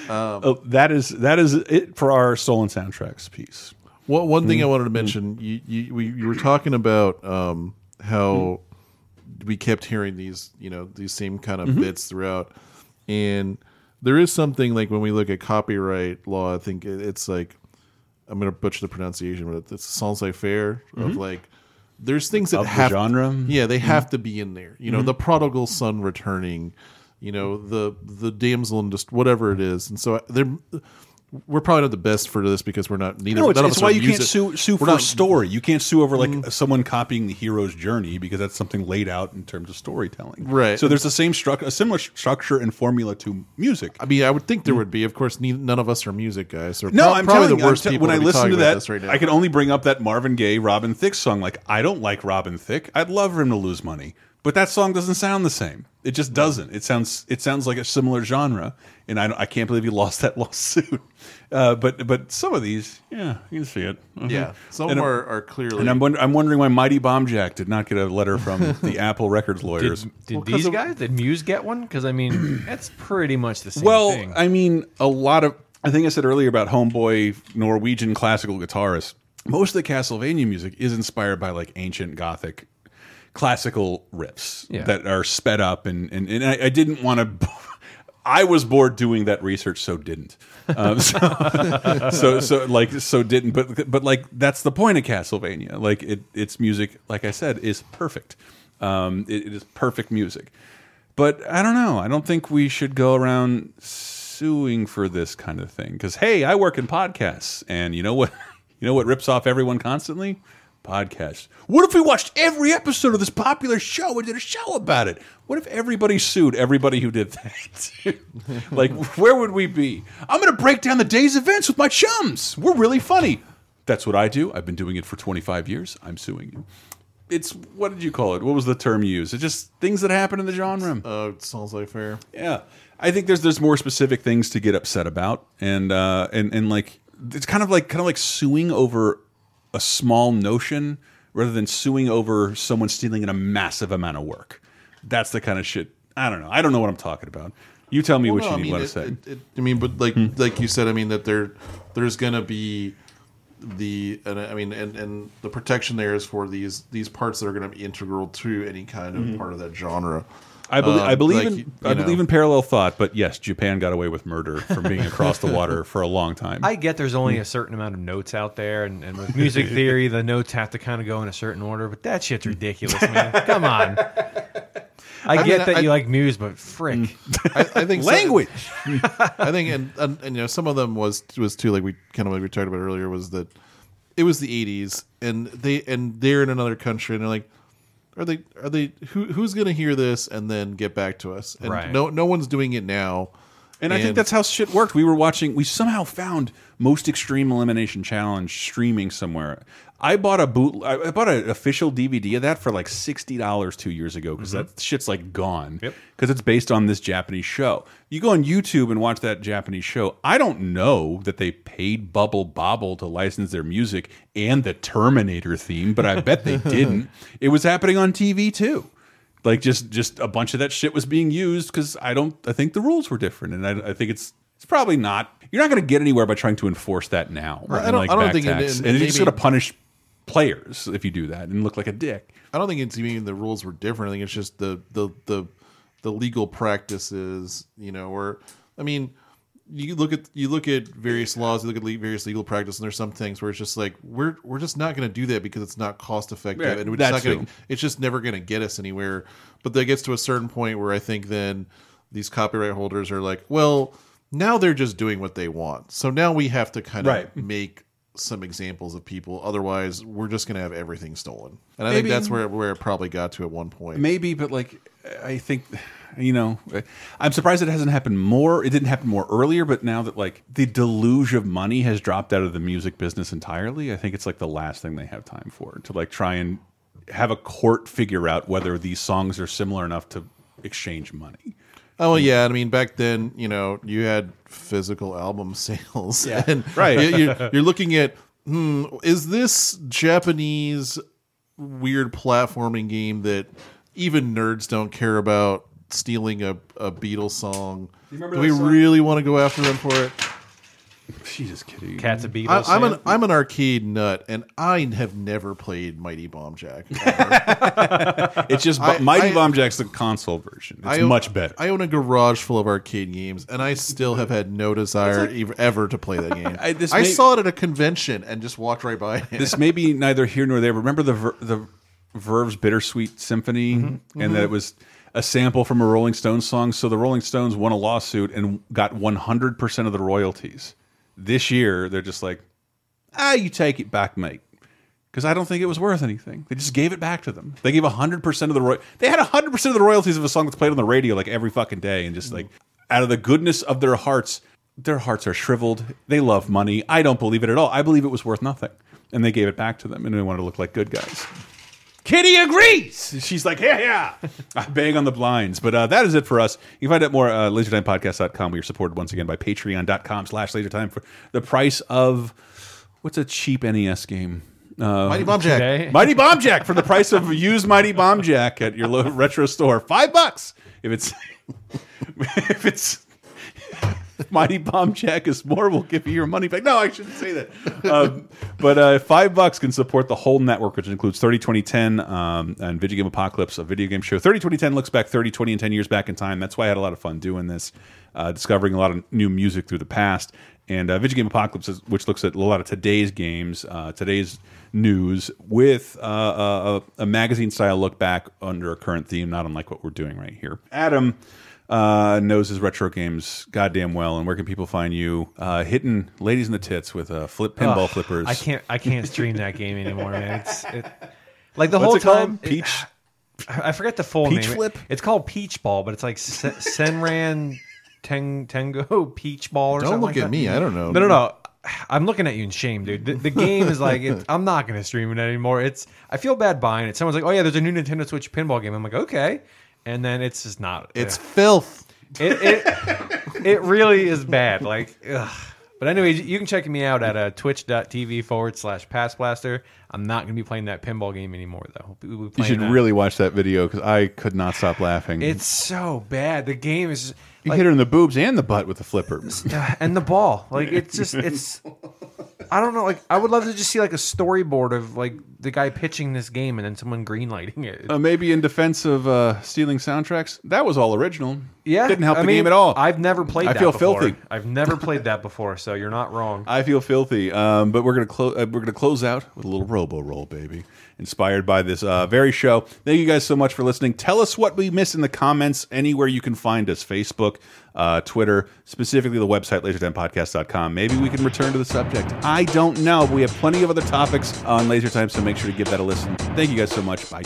Speaker 1: Oh, that is that is it for our stolen soundtracks piece.
Speaker 3: One one thing I wanted to mention, you you, we, you were talking about um, how we kept hearing these, you know, these same kind
Speaker 1: Mm-hmm.
Speaker 3: of bits throughout, and there is something like when we look at copyright law, I think it's like I'm going to butcher the pronunciation, but it's sans faire of like there's things that
Speaker 1: Mm-hmm. Of
Speaker 3: have
Speaker 1: genre? Mm-hmm.
Speaker 3: yeah, they have to be in there. You know, the prodigal son returning, you know, the the damsel and just whatever it is, and so they're. We're probably not the best for this because we're not neither.
Speaker 1: No, it's, it's why you can't
Speaker 3: music-
Speaker 1: sue sue
Speaker 3: we're
Speaker 1: for
Speaker 3: not-
Speaker 1: story. You can't sue over like mm. someone copying the hero's journey because that's something laid out in terms of storytelling.
Speaker 3: Right.
Speaker 1: So there's the same structure, a similar structure and formula to music.
Speaker 3: I mean, I would think there mm. would be. Of course, ne- none of us are music guys. So
Speaker 1: No,
Speaker 3: prob-
Speaker 1: I'm
Speaker 3: probably
Speaker 1: telling
Speaker 3: the worst people
Speaker 1: when I listen to that,
Speaker 3: right.
Speaker 1: I can only bring up that Marvin Gaye, Robin Thicke song. Like, I don't like Robin Thicke. I'd love for him to lose money, but that song doesn't sound the same. It just doesn't. It sounds it sounds like a similar genre, and I, I can't believe he lost that lawsuit. Uh, but but some of these, yeah, you can see it. Mhm.
Speaker 3: yeah, some
Speaker 1: And,
Speaker 3: are, are clearly.
Speaker 1: And I'm wonder, I'm wondering why Mighty Bomb Jack did not get a letter from the Apple Records lawyers.
Speaker 2: Did, did
Speaker 3: Well, 'cause
Speaker 2: these
Speaker 3: of-
Speaker 2: guys? Did Muse get one? Because I mean, that's pretty much the same thing.
Speaker 1: well,
Speaker 2: thing.
Speaker 1: I mean, a lot of I think I said earlier about homeboy Norwegian classical guitarist. Most of the Castlevania music is inspired by like ancient Gothic classical riffs
Speaker 2: Yeah.
Speaker 1: that are sped up, and and, and I, I didn't want to. I was bored doing that research, so didn't. Um, so, so, so, like, so didn't. But, but like, that's the point of Castlevania. Like, it, its music, like I said, is perfect. Um, it- it is perfect music. But I don't know. I don't think we should go around suing for this kind of thing. Because hey, I work in podcasts, and you know what? You know what rips off everyone constantly? Podcasts. What if we watched every episode of this popular show and did a show about it? What if everybody sued everybody who did that? like, where would we be? I'm going to break down the day's events with my chums. We're really funny. That's what I do. I've been doing it for 25 years. I'm suing you. It's what did you call it? What was the term you used? It's just things that happen in the genre.
Speaker 3: uh, it sounds like fair.
Speaker 1: Yeah, I think there's there's more specific things to get upset about, and uh, and and like it's kind of like kind of like suing over a small notion rather than suing over someone stealing in a massive amount of work. That's the kind of shit. I don't know. I don't know what I'm talking about. You tell me
Speaker 3: Well,
Speaker 1: what
Speaker 3: no,
Speaker 1: you
Speaker 3: I
Speaker 1: need
Speaker 3: mean,
Speaker 1: want to say.
Speaker 3: it- it- I mean, but like hmm. like you said, I mean that there there's gonna be the and I mean and and the protection there is for these these parts that are going to be integral to any kind of mm-hmm. part of that genre.
Speaker 1: I believe, I
Speaker 3: Um,
Speaker 1: believe
Speaker 3: like,
Speaker 1: in I
Speaker 3: know.
Speaker 1: believe in parallel thought, but yes, Japan got away with murder from being across the water for a long time.
Speaker 2: I get there's only a certain amount of notes out there, and, and with music theory, the notes have to kind of go in a certain order. But that shit's ridiculous, man. Come on. I,
Speaker 3: mean,
Speaker 2: get that
Speaker 3: I-
Speaker 2: you like Muse, but frick,
Speaker 3: I, I think so-
Speaker 1: Language.
Speaker 3: I think, and, and and you know, some of them was was too like we kind of like we talked about earlier was that it was the '80s, and they and they're in another country, and they're like, are they are they who who's going to hear this and then get back to us? And
Speaker 2: Right.
Speaker 3: no no one's doing it now.
Speaker 1: And I think that's how shit worked. We were watching. We somehow found most extreme elimination challenge streaming somewhere. I bought a boot. I bought an official DVD of that for like sixty dollars two years ago because mm-hmm. that shit's like gone.
Speaker 2: Yep.
Speaker 1: Because it's based on this Japanese show. You go on YouTube and watch that Japanese show. I don't know that they paid Bubble Bobble to license their music and the Terminator theme, but I bet they didn't. It was happening on TV too like just just a bunch of that shit was being used because I don't I think the rules were different and I, I think it's it's probably not you're not going to get anywhere by trying to enforce that now
Speaker 3: Right, I don't-
Speaker 1: like
Speaker 3: I don't think it- and
Speaker 1: and you're just going to punish players if you do that and look like a dick
Speaker 3: I don't think it's even the rules were different. I think it's just the the the the legal practices, you know, or I mean, you look at you look at various laws, you look at le various legal practice, and there's some things where it's just like we're we're just not going to do that because it's not cost effective,
Speaker 1: Yeah,
Speaker 3: and just not going It's just never going to get us anywhere. But that gets to a certain point where I think then these copyright holders are like, well, now they're just doing what they want. So now we have to kind of
Speaker 1: Right.
Speaker 3: make some examples of people. Otherwise, we're just going to have everything stolen. And I
Speaker 1: Maybe-
Speaker 3: think that's where where it probably got to at one point.
Speaker 1: Maybe, but like, I think, you know, I'm surprised it hasn't happened more. It didn't happen more earlier, but now that like the deluge of money has dropped out of the music business entirely, I think it's like the last thing they have time for to like try and have a court figure out whether these songs are similar enough to exchange money.
Speaker 3: Oh well, yeah. I mean, back then, you know, you had physical album sales,
Speaker 1: Yeah.
Speaker 3: and
Speaker 1: Right.
Speaker 3: you- You're, you're looking at, hmm, is this Japanese weird platforming game that even nerds don't care about stealing a, a Beatles song?
Speaker 1: remember
Speaker 3: Do we
Speaker 1: song?
Speaker 3: really want to go after them for it?
Speaker 1: Jesus, kidding.
Speaker 2: Cats and
Speaker 3: I,
Speaker 2: Beatles.
Speaker 3: I'm an. I'm an arcade nut, and I have never played Mighty Bomb Jack.
Speaker 1: It's just
Speaker 3: I-
Speaker 1: Mighty
Speaker 3: I-
Speaker 1: Bomb Jack's the console version. It's
Speaker 3: own-
Speaker 1: much better.
Speaker 3: I own a garage full of arcade games, and I still have had no desire ev- ever to play that game.
Speaker 1: I-
Speaker 3: I,
Speaker 1: may-
Speaker 3: saw it at a convention and just walked right by it.
Speaker 1: this may be neither here nor there. Remember the Ver the Verve's Bittersweet Symphony, mm-hmm, and that mm-hmm. it was a sample from a Rolling Stones song. So the Rolling Stones won a lawsuit and got 100 percent of the royalties. This year, they're just like, ah, you take it back, mate. Because I don't think it was worth anything. They just gave it back to them. They gave 100% of the roy They had 100% of the royalties of a song that's played on the radio like every fucking day. And just like, out of the goodness of their hearts, their hearts are shriveled. They love money. I don't believe it at all. I believe it was worth nothing. And they gave it back to them and they wanted to look like good guys. Kitty agrees. She's like, yeah, yeah. I bang on the blinds. But uh, that is it for us. You can find out more at uh, lasertimepodcast.com. We are supported once again by patreon.com slash lasertime for the price of, what's a cheap NES game? Uh,
Speaker 3: Mighty Bomb Jack.
Speaker 2: Today.
Speaker 1: Mighty Bomb Jack for the price of used Mighty Bomb Jack at your local retro store. Five bucks. If it's if it's Mighty Bomb Jack is more, we'll give you your money back. No, I shouldn't say that. Um, but uh, five bucks can support the whole network, which includes 30, 20, 10, um, and Video Game Apocalypse, a video game show. 30, 20, 10 looks back 30, 20, and 10 years back in time. That's why I had a lot of fun doing this, uh, discovering a lot of new music through the past. And uh, Video Game Apocalypse, is, which looks at a lot of today's games, uh, today's news, with uh, a, a magazine style look back under a current theme, not unlike what we're doing right here. Adam uh, knows his retro games goddamn well. And where can people find you uh, hitting ladies in the tits with uh, flip pinball
Speaker 2: Ugh,
Speaker 1: flippers?
Speaker 2: I can't. I can't stream that game anymore, man. It's it, like the
Speaker 1: What's
Speaker 2: whole
Speaker 1: it called?
Speaker 2: time.
Speaker 1: Peach.
Speaker 2: I forget the full name.
Speaker 1: Peach
Speaker 2: name.
Speaker 1: Flip?
Speaker 2: It's called Peach Ball, but it's like Se- Senran Teng Tengo Peach Ball or
Speaker 3: Don't
Speaker 2: something.
Speaker 3: look
Speaker 2: like
Speaker 3: at
Speaker 2: that.
Speaker 3: me. I don't know.
Speaker 2: No, no, no. I'm looking at you in shame, dude. The, the game is like, it, I'm not going to stream it anymore. It's. I feel bad buying it. Someone's like, oh yeah, there's a new Nintendo Switch pinball game. I'm like, okay, and then it's just not.
Speaker 3: It's
Speaker 2: ugh.
Speaker 3: filth.
Speaker 2: It it, it really is bad. Like, ugh. but anyway, you can check me out at uh, twitch.tv forward slash pass blaster. I'm not going to be playing that pinball game anymore, though. We'll
Speaker 1: You should
Speaker 2: that.
Speaker 1: really watch that video because I could not stop laughing.
Speaker 2: It's so bad. The game is.
Speaker 1: you
Speaker 2: like-
Speaker 1: hit her in the boobs and the butt with the flipper.
Speaker 2: and the ball. Like it's just it's. I don't know. Like I would love to just see like a storyboard of like the guy pitching this game and then someone greenlighting it.
Speaker 1: Uh, maybe in defense of uh, stealing soundtracks, that was all original.
Speaker 2: yeah,
Speaker 1: didn't help
Speaker 2: I
Speaker 1: the
Speaker 2: mean,
Speaker 1: game at all.
Speaker 2: I've never played.
Speaker 1: I
Speaker 2: that
Speaker 1: feel
Speaker 2: before.
Speaker 1: filthy.
Speaker 2: I've never played that before, so you're not wrong.
Speaker 1: I feel filthy. Um, but we're gonna close. Uh, we're gonna close out with a little Robo Roll, baby, inspired by this uh, very show. Thank you guys so much for listening. Tell us what we missed in the comments anywhere you can find us: Facebook, uh, Twitter, specifically the website lasertimepodcast.com. Maybe we can return to the subject. I don't know. We have plenty of other topics on Laser Time, so make sure to give that a listen. Thank you guys so much. Bye.